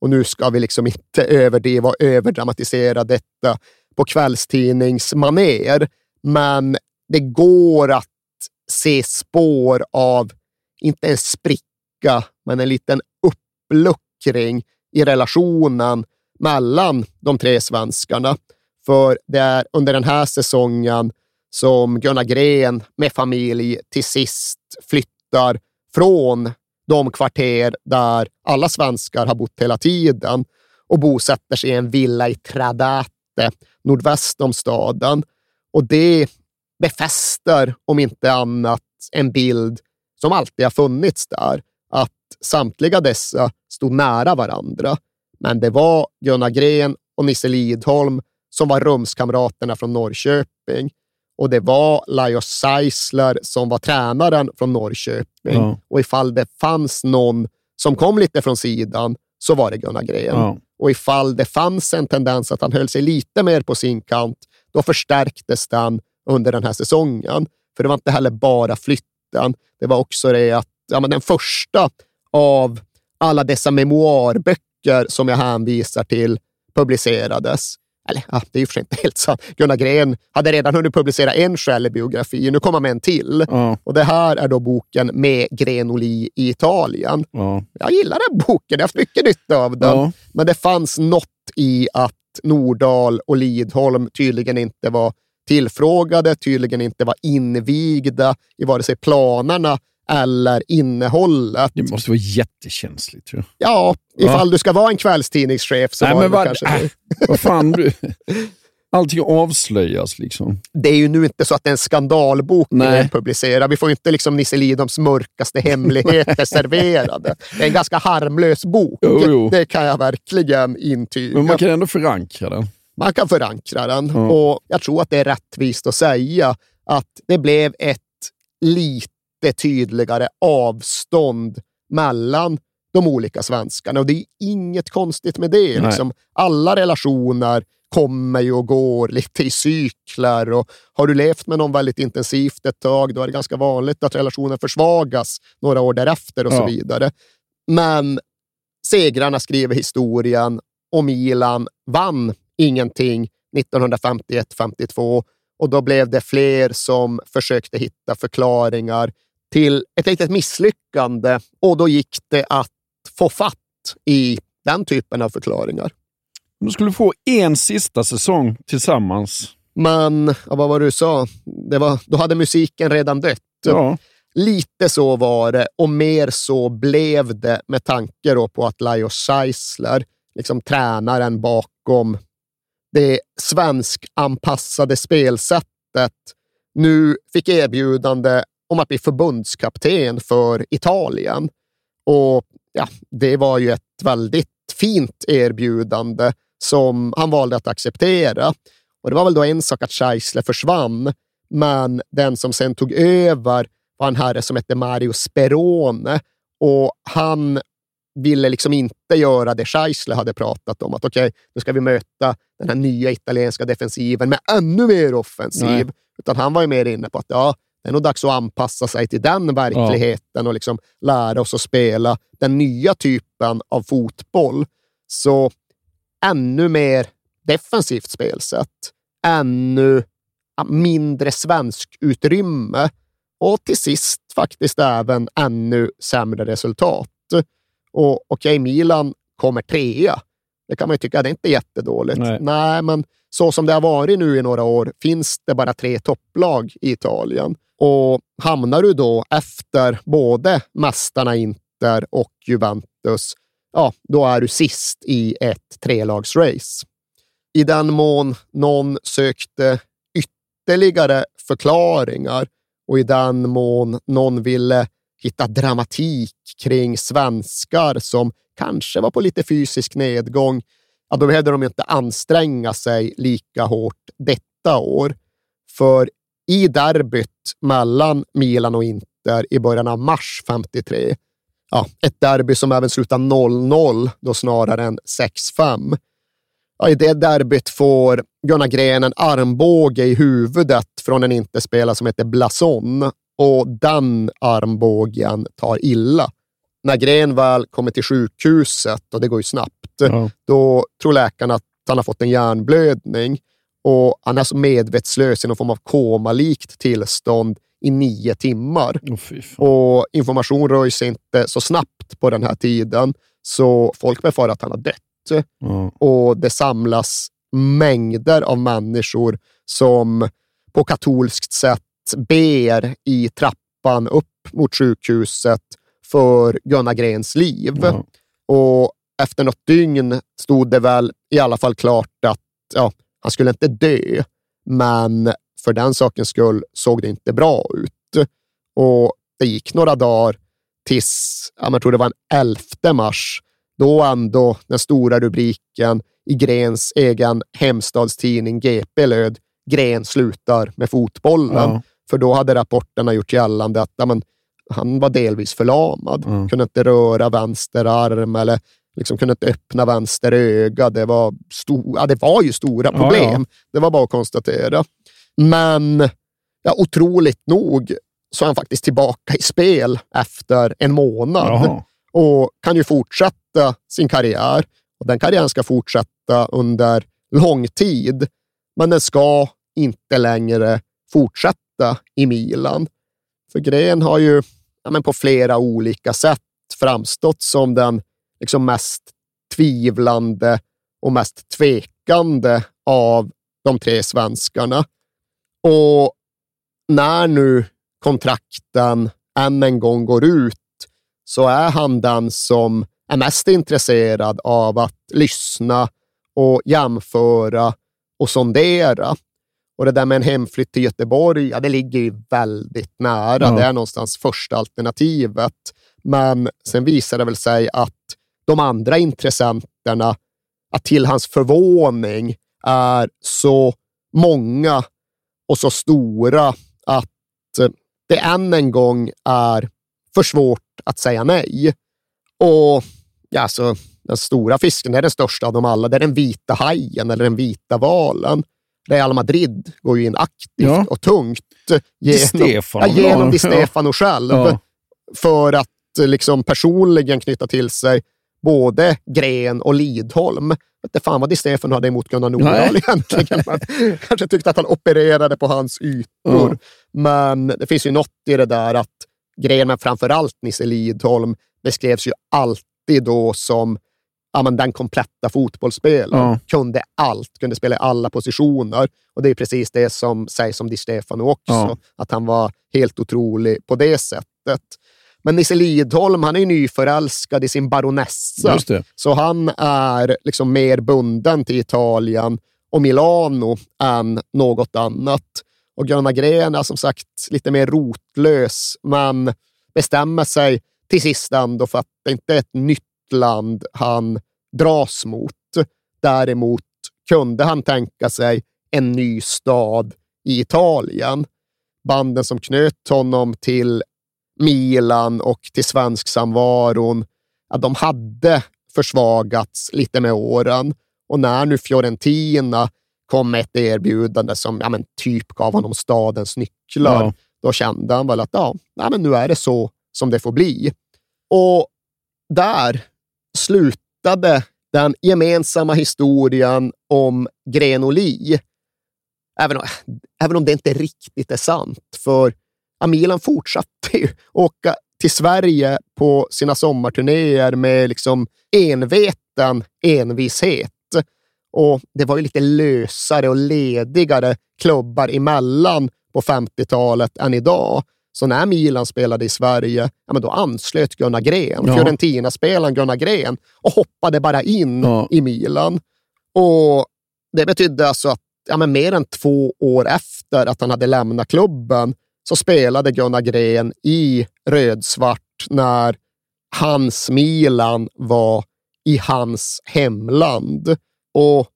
och nu ska vi liksom inte överdriva och överdramatisera detta på kvällstidningsmaner, men det går att se spår av, inte en spricka, men en liten uppluckring i relationen mellan de tre svenskarna. För det är under den här säsongen som Gunnar Gren med familj till sist flyttar från de kvarter där alla svenskar har bott hela tiden och bosätter sig i en villa i Tradate, nordväst om staden. Och det befäster, om inte annat, en bild som alltid har funnits där, att samtliga dessa stod nära varandra. Men det var Gunnar Gren och Nisse Lidholm som var rumskamraterna från Norrköping. Och det var Lajos Seisler som var tränaren från Norrköping. Ja. Och ifall det fanns någon som kom lite från sidan så var det Gunnar Gren. Ja. Och ifall det fanns en tendens att han höll sig lite mer på sin kant, då förstärktes den under den här säsongen. För det var inte heller bara flytten. Det var också det att ja, men den första av alla dessa memoarböcker som jag hänvisar till publicerades. Eller ja, det är ju för sig inte helt sant. Gunnar Gren hade redan hunnit publicera en självbiografi. Nu kommer han med en till. Ja. Och det här är då boken Med Grenoli i Italien. Ja. Jag gillar den boken, jag har haft mycket nytta av den. Ja. Men det fanns något i att Nordahl och Lidholm tydligen inte var tillfrågade, tydligen inte var invigda i vare sig planerna eller innehållet. Det måste vara jättekänsligt. Ju. Ja, ifall Ja. du ska vara en kvällstidningschef så Nej, var men det vad, kanske äh, <laughs> vad fan. Du, allting avslöjas liksom. Det är ju nu inte så att det är en skandalbok vi publicerar. Vi får inte liksom Nisse Lidholms mörkaste hemligheter <laughs> serverade. Det är en ganska harmlös bok. Jo, jo. Det kan jag verkligen intyga. Men man kan ändå förankra den. Man kan förankra den Ja. och jag tror att det är rättvist att säga att det blev ett lite tydligare avstånd mellan de olika svenskarna och det är inget konstigt med det. Liksom, alla relationer kommer ju och går lite i cykler och har du levt med någon väldigt intensivt ett tag, då är det ganska vanligt att relationen försvagas några år därefter och så Ja. vidare. Men segrarna skriver historien och Milan vann ingenting 1951-52 och då blev det fler som försökte hitta förklaringar till ett litet misslyckande och då gick det att få fatt i den typen av förklaringar. De skulle få en sista säsong tillsammans. Men, ja, vad var det du sa? Det var, då hade musiken redan dött. Ja. Lite så var det och mer så blev det med tanke på att Lajos Scheisler, liksom tränaren bakom det svenskanpassade spelsättet, nu fick erbjudande om att bli förbundskapten för Italien. Och ja, det var ju ett väldigt fint erbjudande som han valde att acceptera. Och det var väl då en sak att Scheisler försvann, men den som sen tog över var en herre som hette Mario Sperone och han ville liksom inte göra det Scheisler hade pratat om. Att okej, nu ska vi möta den här nya italienska defensiven med ännu mer offensiv. Nej. Utan han var ju mer inne på att ja, det är nog dags att anpassa sig till den verkligheten och liksom lära oss att spela den nya typen av fotboll. Så ännu mer defensivt spelsätt, ännu mindre svensk utrymme och till sist faktiskt även ännu sämre resultat. Och okej, Milan kommer trea. Det kan man ju tycka, det är inte jättedåligt. Nej. men så som det har varit nu i några år finns det bara tre topplag i Italien. Och hamnar du då efter både mästarna Inter och Juventus, ja, då är du sist i ett trelagsrace. I den mån någon sökte ytterligare förklaringar och i den mån någon ville hitta dramatik kring svenskar som kanske var på lite fysisk nedgång, ja, då behövde de inte anstränga sig lika hårt detta år. För i derbyt mellan Milan och Inter i början av mars 53, ja, ett derby som även slutar 0-0 då snarare än 6-5. Ja, I det derbyt får Gunnar Gren en armbåge i huvudet från en Interspelare som heter Blason och den armbågen tar illa. När Gren väl kommer till sjukhuset, och det går ju snabbt, Ja. då tror läkarna att han har fått en hjärnblödning och han är så medvetslös i någon form av komalikt tillstånd i nio timmar. och information röjs inte så snabbt på den här tiden, så folk befarar att han har dött. Ja. Och det samlas mängder av människor som på katolskt sätt ber i trappan upp mot sjukhuset för Gunnar Grens liv. Och efter något dygn stod det väl i alla fall klart att ja, han skulle inte dö, men för den sakens skull såg det inte bra ut. Och det gick några dagar tills, ja, jag tror det var en 11 mars, då ändå den stora rubriken i Grens egen hemstadstidning GP löd Gren slutar med fotbollen. Ja. För då hade rapporterna gjort gällande att ja, men, han var delvis förlamad, kunde inte röra vänster arm eller liksom kunde inte öppna vänster öga. Det var, sto- ja, det var ju stora Ja, problem. ja. Det var bara att konstatera. Men ja, otroligt nog så är han faktiskt tillbaka i spel efter en månad Jaha. och kan ju fortsätta sin karriär. Och Den karriären ska fortsätta under lång tid, men den ska inte längre fortsätta i Milan. För Gren har ju ja, men på flera olika sätt framstått som den liksom mest tvivlande och mest tvekande av de tre svenskarna. Och när nu kontrakten än en gång går ut så är han den som är mest intresserad av att lyssna och jämföra och sondera. Och det där med en hemflytt till Göteborg, ja, det ligger ju väldigt nära. Ja. Det är någonstans första alternativet. Men sen visar det väl sig att de andra intressenterna, att till hans förvåning, är så många och så stora att det än en gång är för svårt att säga nej. Och ja, alltså, den stora fisken är den största av dem alla. Det är den vita hajen eller den vita valen. Real Madrid går ju in aktivt Ja. och tungt Stefano, ja, genom. Di Stefano själv för att liksom personligen knyta till sig både Gren och Lidholm. Jag vet fan vad Di Stefano hade emot Gunnar Nordahl <laughs> egentligen. Man kanske tyckte att han opererade på hans ytor. Men det finns ju något i det där att Gren, men framför allt Nisse Lidholm, beskrevs ju alltid då som ja, men den kompletta fotbollsspelaren. Ja. Kunde allt, kunde spela i alla positioner. Och det är precis det som sägs om Di Stefano också, Ja. att han var helt otrolig på det sättet. Men Nisse Lidholm, han är ju nyförälskad i sin baronessa. Så han är liksom mer bunden till Italien och Milano än något annat. Och Gunnar Gren är som sagt lite mer rotlös, men bestämmer sig till sist ändå för att det inte är ett nytt land han dras mot. Däremot kunde han tänka sig en ny stad i Italien. Banden som knöt honom till Milan och till svensk samvaron, ja, de hade försvagats lite med åren. Och när nu Fiorentina kom med ett erbjudande som ja, men typ gav honom stadens nycklar, Ja. då kände han väl att ja, nej, men nu är det så som det får bli. Och där slutade den gemensamma historien om Grenoli. Även om, även om det inte riktigt är sant, för Milan fortsatte ju åka till Sverige på sina sommarturnéer med liksom enveten envishet. Och det var ju lite lösare och ledigare klubbar emellan på 50-talet än idag. Så när Milan spelade i Sverige, ja, men då anslöt Gunnar Gren, Ja. Fiorentina-spelaren Gunnar Gren, och hoppade bara in Ja. i Milan. Och Det betydde alltså att ja, men mer än två år efter att han hade lämnat klubben så spelade Gunnar Gren i rödsvart när hans Milan var i hans hemland. Och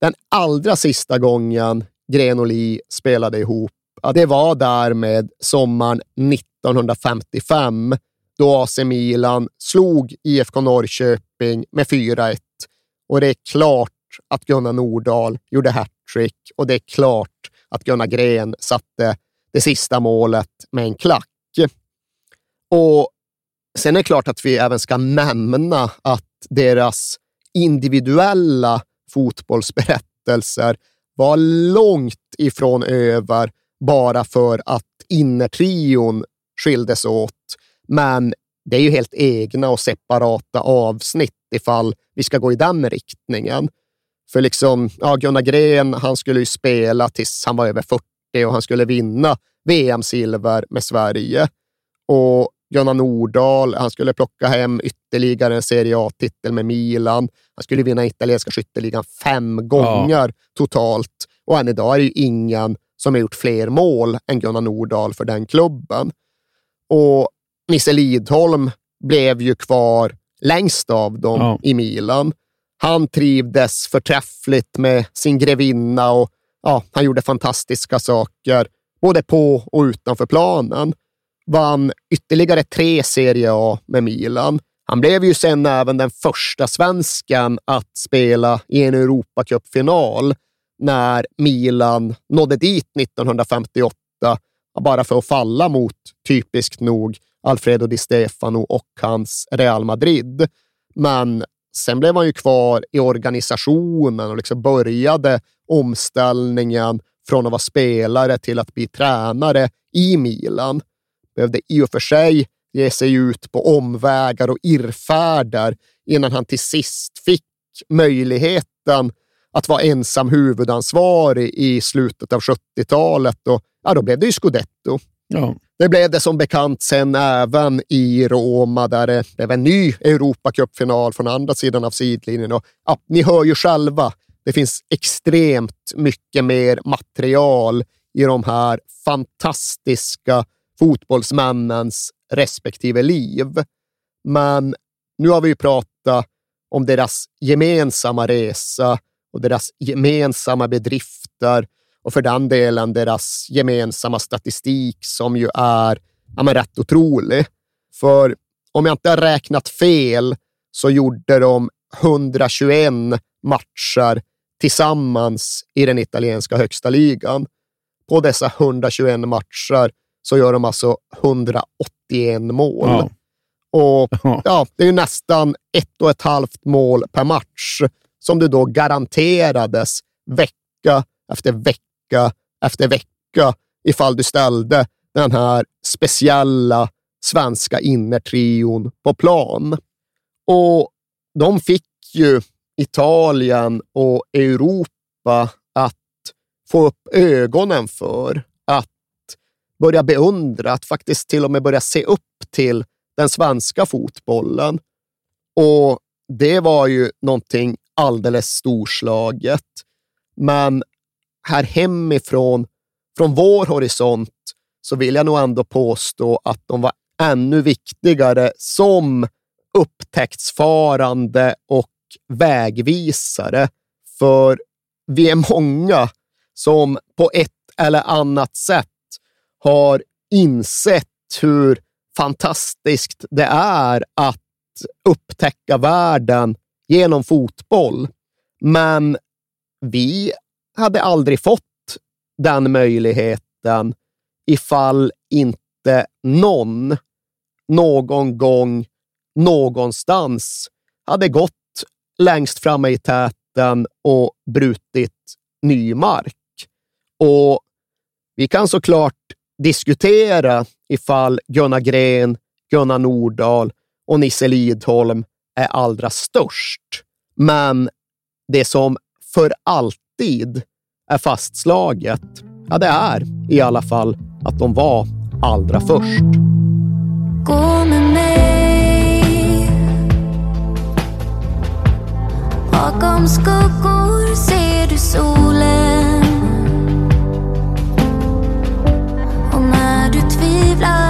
den allra sista gången Gren och Lee spelade ihop, ja, det var därmed sommaren 1955 då AC Milan slog IFK Norrköping med 4-1. Och det är klart att Gunnar Nordahl gjorde hattrick och det är klart att Gunnar Gren satte det sista målet med en klack. Och Sen är det klart att vi även ska nämna att deras individuella fotbollsberättelser var långt ifrån över bara för att innertrion skildes åt. Men det är ju helt egna och separata avsnitt ifall vi ska gå i den riktningen. För liksom, ja, Gunnar Gren, han skulle ju spela tills han var över 40 och han skulle vinna VM-silver med Sverige. Och Gunnar Nordahl, han skulle plocka hem ytterligare en Serie A-titel med Milan. Han skulle vinna italienska skytteligan fem gånger totalt. Och än idag är det ju ingen som har gjort fler mål än Gunnar Nordahl för den klubben. Och Nisse Lidholm blev ju kvar längst av dem Ja. i Milan. Han trivdes förträffligt med sin grevinna och ja, han gjorde fantastiska saker både på och utanför planen. Vann ytterligare tre Serie A med Milan. Han blev ju sen även den första svensken att spela i en Europacupfinal när Milan nådde dit 1958, bara för att falla mot, typiskt nog, Alfredo Di Stefano och hans Real Madrid. Men sen blev han ju kvar i organisationen och liksom började omställningen från att vara spelare till att bli tränare i Milan. Behövde i och för sig ge sig ut på omvägar och irrfärder innan han till sist fick möjligheten att vara ensam huvudansvarig i slutet av 70-talet. Och, ja, då blev det ju Scudetto. Ja. Det blev det som bekant sen även i Roma där det blev en ny Europacupfinal från andra sidan av sidlinjen. Och, ja, ni hör ju själva, det finns extremt mycket mer material i de här fantastiska fotbollsmännens respektive liv. Men nu har vi ju pratat om deras gemensamma resa och deras gemensamma bedrifter och för den delen deras gemensamma statistik som ju är ja, men rätt otrolig. För om jag inte har räknat fel så gjorde de 121 matcher tillsammans i den italienska högsta ligan. På dessa 121 matcher så gör de alltså 181 mål. Ja. Och <laughs> ja, Det är ju nästan ett och ett halvt mål per match som du då garanterades vecka efter vecka efter vecka ifall du ställde den här speciella svenska innertrion på plan. Och de fick ju Italien och Europa att få upp ögonen för, att börja beundra, att faktiskt till och med börja se upp till den svenska fotbollen. Och det var ju någonting alldeles storslaget. Men här hemifrån, från vår horisont, så vill jag nog ändå påstå att de var ännu viktigare som upptäcktsfarande och vägvisare. För vi är många som på ett eller annat sätt har insett hur fantastiskt det är att upptäcka världen genom fotboll. Men vi hade aldrig fått den möjligheten ifall inte någon, någon gång, någonstans hade gått längst framme i täten och brutit ny mark. Och vi kan såklart diskutera ifall Gunnar Gren, Gunnar Nordahl och Nisse Lidholm är allra störst. Men det som för alltid är fastslaget ja, det är i alla fall att de var allra först. Gå med mig Bakom skuggor ser du solen Och när du tvivlar